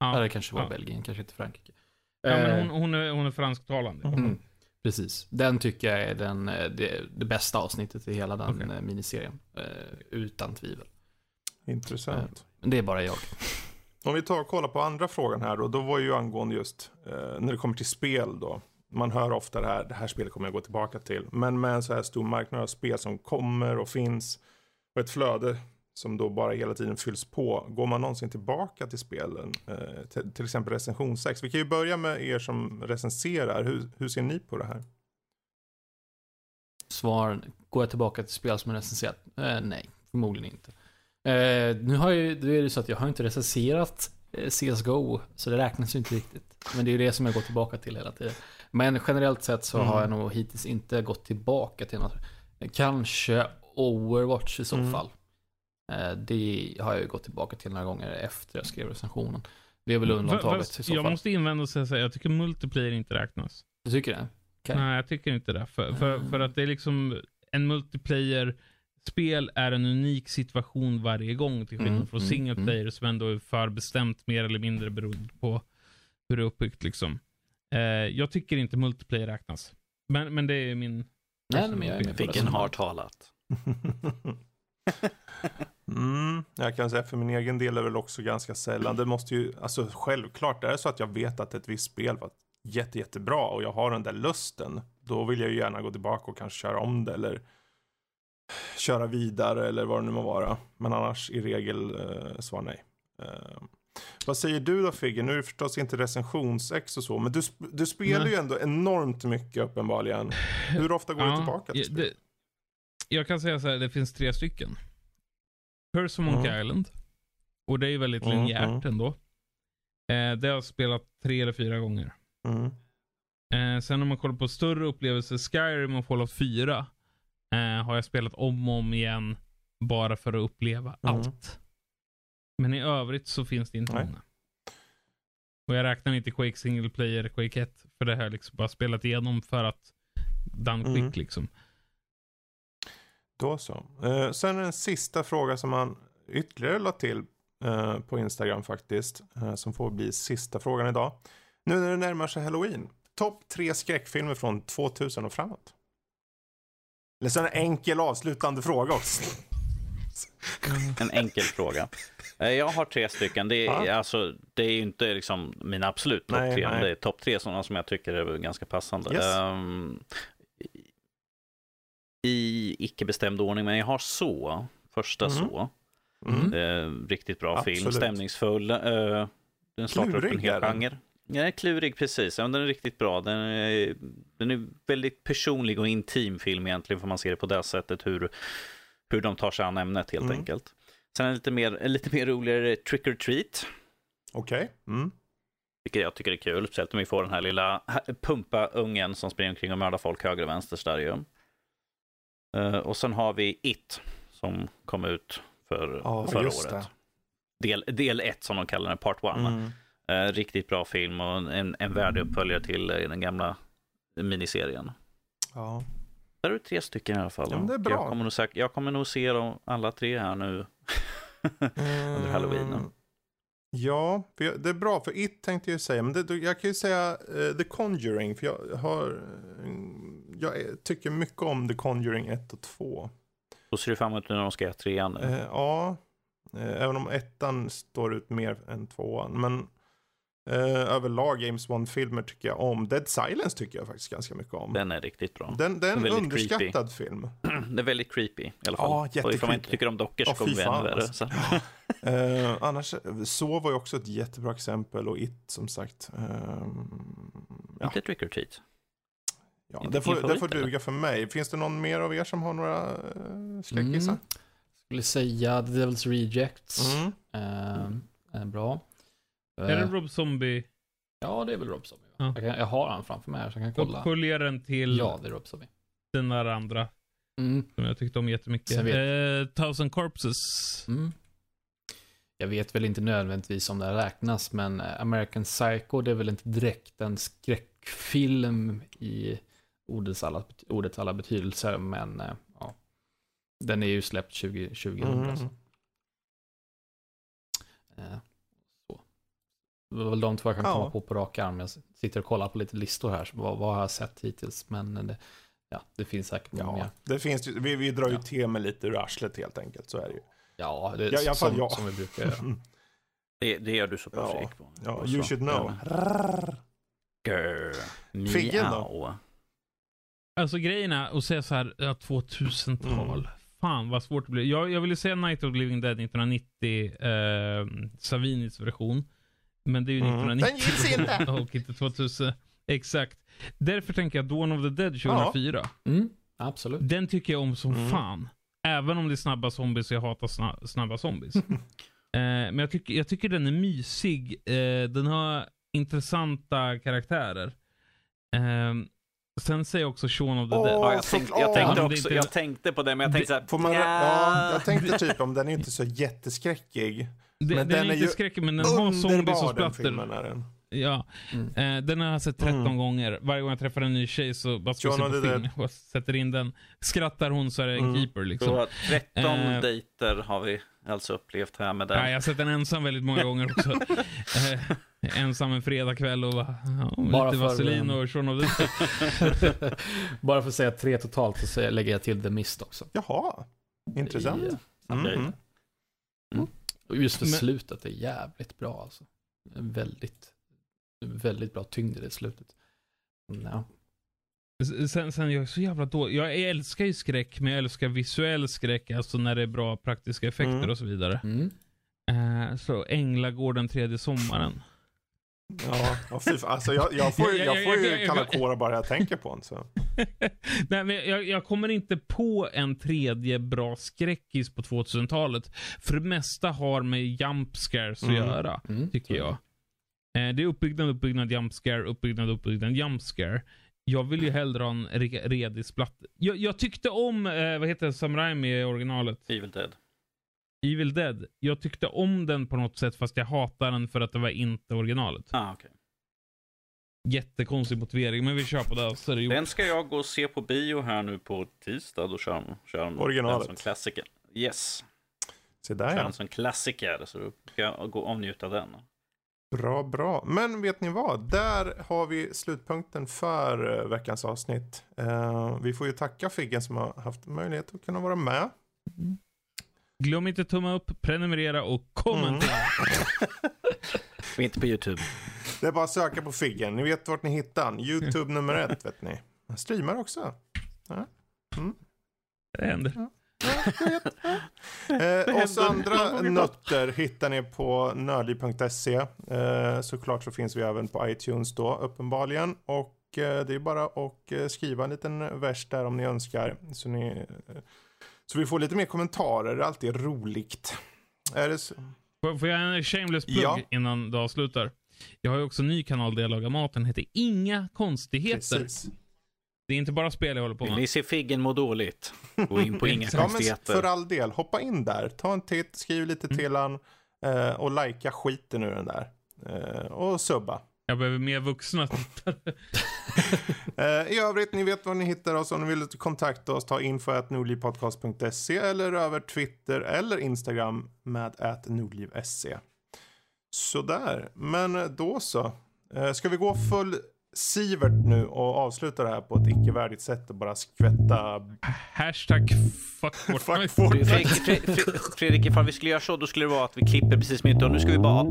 Ja. Eller kanske var Ja. Belgien, kanske inte Frankrike. Ja, Eh, men hon, hon, är, hon är fransktalande. mm, precis. Den tycker jag är den, eh, det, det bästa avsnittet i hela den eh, miniserien. Eh, Utan tvivel. Intressant. Men det är bara jag. Om vi tar och kollar på andra frågan här då. Då var ju angående just eh, när det kommer till spel då. Man hör ofta det här, det här spelet kommer jag gå tillbaka till. Men med en så här stor marknad av spel som kommer och finns. Och ett flöde som då bara hela tiden fylls på. Går man någonsin tillbaka till spelen? Eh, till, till exempel recension 6. Vi kan ju börja med er som recenserar. Hur, hur ser ni på det här? Svar, går jag tillbaka till spel som jag recenserat? Eh, nej, förmodligen inte. Eh, nu har ju, nu är det så att jag har inte recenserat eh, CSGO, så det räknas ju inte riktigt. Men det är ju det som jag går tillbaka till hela tiden. Men generellt sett så Mm. har jag nog hittills inte gått tillbaka till något. Kanske Overwatch i så Mm. fall. Eh, det har jag ju gått tillbaka till några gånger efter jag skrev recensionen. Det är väl undantaget Fast i så jag fall. måste invända och säga så här, jag tycker multiplayer inte räknas. Du tycker det? Okej. Nej, jag tycker inte det. För, för, Mm. för att det är liksom, en multiplayer-spel är en unik situation varje gång till skillnad Mm, från mm, single mm. player som ändå är förbestämt mer eller mindre beroende på hur det är uppbyggt liksom. Eh, jag tycker inte multiplayer räknas. Men, men det är min... Nej, men jag är Vilken det. har talat? Mm, jag kan säga för min egen del är det väl också ganska sällan. Det måste ju, alltså självklart är det så att jag vet att ett visst spel var jätte, jättebra och jag har den där lusten. Då vill jag ju gärna gå tillbaka och kanske köra om det eller köra vidare eller vad det nu må vara. Men annars i regel eh, svar nej. Eh, vad säger du då Figge? Nu är det förstås inte recensionsex och så, men du, du spelar Nej. ju ändå enormt mycket uppenbarligen. Hur ofta går du tillbaka till ja, spel? det, Jag kan säga så här, det finns tre stycken. Curse of Monkey Mm. Island. Och det är ju väldigt Mm, linjärt mm. ändå. Eh, det har jag spelat tre eller fyra gånger. Mm. Eh, sen om man kollar på större upplevelser, Skyrim och Fallout 4 eh, har jag spelat om och om igen bara för att uppleva Mm. allt. Men i övrigt så finns det inte Nej. många. Och jag räknar inte Quake Single Player, Quake 1, för det har jag liksom bara spelat igenom för att done quick Mm. liksom. Då så. Eh, sen en sista fråga som han ytterligare la till eh, på Instagram faktiskt. Eh, som får bli sista frågan idag. Nu när det närmar sig Halloween. Topp tre skräckfilmer från 2000 och framåt. Eller så en enkel avslutande fråga också. En enkel fråga. Eh, Jag har tre stycken. Det är, Ja. alltså, det är ju inte liksom mina absolut topp tre, men det är topp tre sådana som jag tycker är ganska passande. Yes. Ehm, I icke bestämd ordning, men jag har så. Första Mm. så. Mm. Eh, riktigt bra Absolut. film, stämningsfull. Eh, den startar upp Klurig en hel är genre. Ja, klurig, precis. Ja, den är riktigt bra. Den är, den är väldigt personlig och intim film egentligen, får man se det på det sättet, hur, hur de tar sig an ämnet helt Mm. enkelt. Sen en lite mer, en lite mer roligare Trick or Treat. Okej. Mm. Vilket jag tycker är kul, speciellt om vi får den här lilla pumpa-ungen som springer omkring och mördar folk höger och vänster där ju. Uh, och sen har vi It som kom ut för, Ja, förra året. det. Del, del 1 som de kallar den, Part 1. Mm. Eh, riktigt bra film och en, en värdig uppföljare till eh, den gamla miniserien. Ja. Där är det tre stycken i alla fall. Ja, det är bra. Jag kommer nog, säkert, jag kommer nog se dem alla tre här nu. Under halloween. Mm. Ja, för jag, det är bra för It tänkte jag säga. Men det, jag kan ju säga eh, The Conjuring. För jag har... eh, jag tycker mycket om The Conjuring 1 och 2. Då ser du fram emot när de ska göra trean nu. Eh, ja, eh, även om ettan står ut mer än tvåan. Men eh, överlag James Bond-filmer tycker jag om. Dead Silence tycker jag faktiskt ganska mycket om. Den är riktigt bra. Den, det är en underskattad creepy. film. Den är väldigt creepy i alla fall. Ja, och ifall man jättecreepy. inte tycker om dockor så Ja, kommer det ännu värre. alltså. Så. Eh, annars, så var ju också ett jättebra exempel och It som sagt. Eh, ja, Inte trick or treat. ja, det, får, det får duga för mig. Finns det någon mer av er som har några uh, skräckisar? Mm. Skulle säga The Devil's Rejects. Mm. Eh, är bra. Är det Eh, Rob Zombie? Ja, det är väl Rob Zombie. va? Ja. Jag, kan, jag har han framför mig här så jag kan kolla. Uppföljaren till Ja, det är Rob Zombie. den där andra. Mm. Som jag tyckte om jättemycket. Vet- Eh, Thousand Corpses. Mm. Jag vet väl inte nödvändigtvis om det här räknas, men eh, American Psycho, det är väl inte direkt en skräckfilm i ordets alla, ordets alla betydelser, men eh, ja. Den är ju släppt 20, 2000. Mm. Alltså. Eh, så. Det var väl de två jag kan Ja. komma på på rak arm. Jag sitter och kollar på lite listor här, så vad, vad har jag sett hittills? Men eh, det, ja, det finns säkert många Ja, mer. det finns ju, vi, vi drar ju Ja. till med lite ur arslet helt enkelt, så är det ju. Ja, det Ja, i alla fall som, jag. som vi brukar göra. Det, det gör du så bra Ja. Fredrik. på. Ja, you så. should know. Grr. Figgen då? Alltså grejen är att säga så här, ja, 2000-tal. Mm. Fan vad svårt det blir. Jag, jag ville säga Night of the Living Dead 1990, eh, Savinis version. Men det är ju Mm. 1990. Den gills inte. och inte 2000. Exakt. Därför tänker jag Dawn of the Dead 2004. Mm, absolut. Den tycker jag om som Mm. fan. Även om det är snabba zombies och jag hatar sna snabba zombies. eh, men jag tycker, jag tycker den är mysig. Eh, den har intressanta karaktärer. Eh, sen säger jag också Shaun of the Åh, Dead. Ja, jag, tänkte, jag, tänkte också, jag tänkte på det, men jag tänkte så här, Får man, nja. ja, jag tänkte typ om den är inte så jätteskräckig. Det, men den, den är är inte ju skräckig, men den har zombies och splatter. filmen är den. Ja. Mm. Eh, den har jag sett 13 Mm. gånger. Varje gång jag träffar en ny tjej så bara ska jag se Shaun på film och sätter in den. Skrattar hon så är det en Mm. keeper liksom. Så 13 Eh. dejter har vi alltså upplevt här med Ja, den. jag har sett den ensam väldigt många gånger också. eh, ensam en fredagkväll och bara, ja, Bara lite för, vaselin och Shaun of. Bara för att säga tre totalt så lägger jag till The Mist också. Jaha, intressant. I, Mm, Okej. mm. Och just för Men- slutet är jävligt bra alltså. Väldigt, väldigt bra tyngd i det slutet. Ja. Sen, sen jag är så jävla dålig. Jag älskar ju skräck, men jag älskar visuell skräck, alltså när det är bra praktiska effekter Mm. och så vidare. Mm. Eh, så Änglagården tredje sommaren. Ja, ja fy fan. alltså jag, jag får, ju- Jag- jag får ju kalla kårar bara jag tänker på den. Så. Nej, men jag, jag kommer inte på en tredje bra skräckis på 2000-talet. För det mesta har med jump scares att Mm. göra, Mm. tycker jag. Eh, det är uppbyggnad, uppbyggnad, jump scare, uppbyggnad, uppbyggnad, jump scare. Jag vill ju hellre ha en re- redig splatt. Jag, jag tyckte om, eh, vad heter det, Sam Raimi i originalet? Evil Dead. Evil Dead. Jag tyckte om den på något sätt fast jag hatar den för att det var inte originalet. Ah, okay. Jättekonstig motivering, men vi kör på det. Så är det gjort. Den ska jag gå och se på bio här nu på tisdag. Då kör kör Originalet. den som klassiker. Yes, Se där kör ja. den som klassiker. Så ska jag gå och avnjuta den. Bra, bra. Men vet ni vad? Där har vi slutpunkten för eh, veckans avsnitt. Eh, vi får ju tacka Figgen som har haft möjlighet att kunna vara med. Glöm inte tumma upp, prenumerera och kommentera. Och inte på YouTube. Det är bara att söka på Figgen. Ni vet vart ni hittar den. YouTube nummer ett vet ni. Han streamar också. Det händer. Eh, oss andra nötter hittar ni på nördliv.se. Eh, såklart så finns vi även på iTunes då uppenbarligen. Och eh, det är bara att eh, skriva en liten vers där om ni önskar. Så, ni, eh, så vi får lite mer kommentarer. Det är alltid roligt. Är det så? Får jag en shameless plugg Ja. innan du avslutar? Jag har ju också en ny kanal där jag lagar mat. Den heter Inga konstigheter. Precis. Det är inte bara spel jag håller på med. ni se Figgen må dåligt? Gå in på Inga Exakt. Ja, konstigheter. för all del, hoppa in där. Ta en titt, skriv lite Mm. till han eh, och likea skiten ur den där. Eh, och subba. Jag behöver mer vuxna tittare. Eh, I övrigt, ni vet var ni hittar oss. Om ni vill kontakta oss, ta info.nordlivpodcast.se eller över Twitter eller Instagram med @nordliv.se. Sådär, men då så. Eh, ska vi gå full Sivert nu och avsluta det här på ett icke-värdigt sätt och bara skvätta... Hashtag fuck Fuck Fortnite. Fortnite. Fredrik, Fredrik, Fredrik, ifall vi skulle göra så, då skulle det vara att vi klipper precis mitt och nu ska vi bara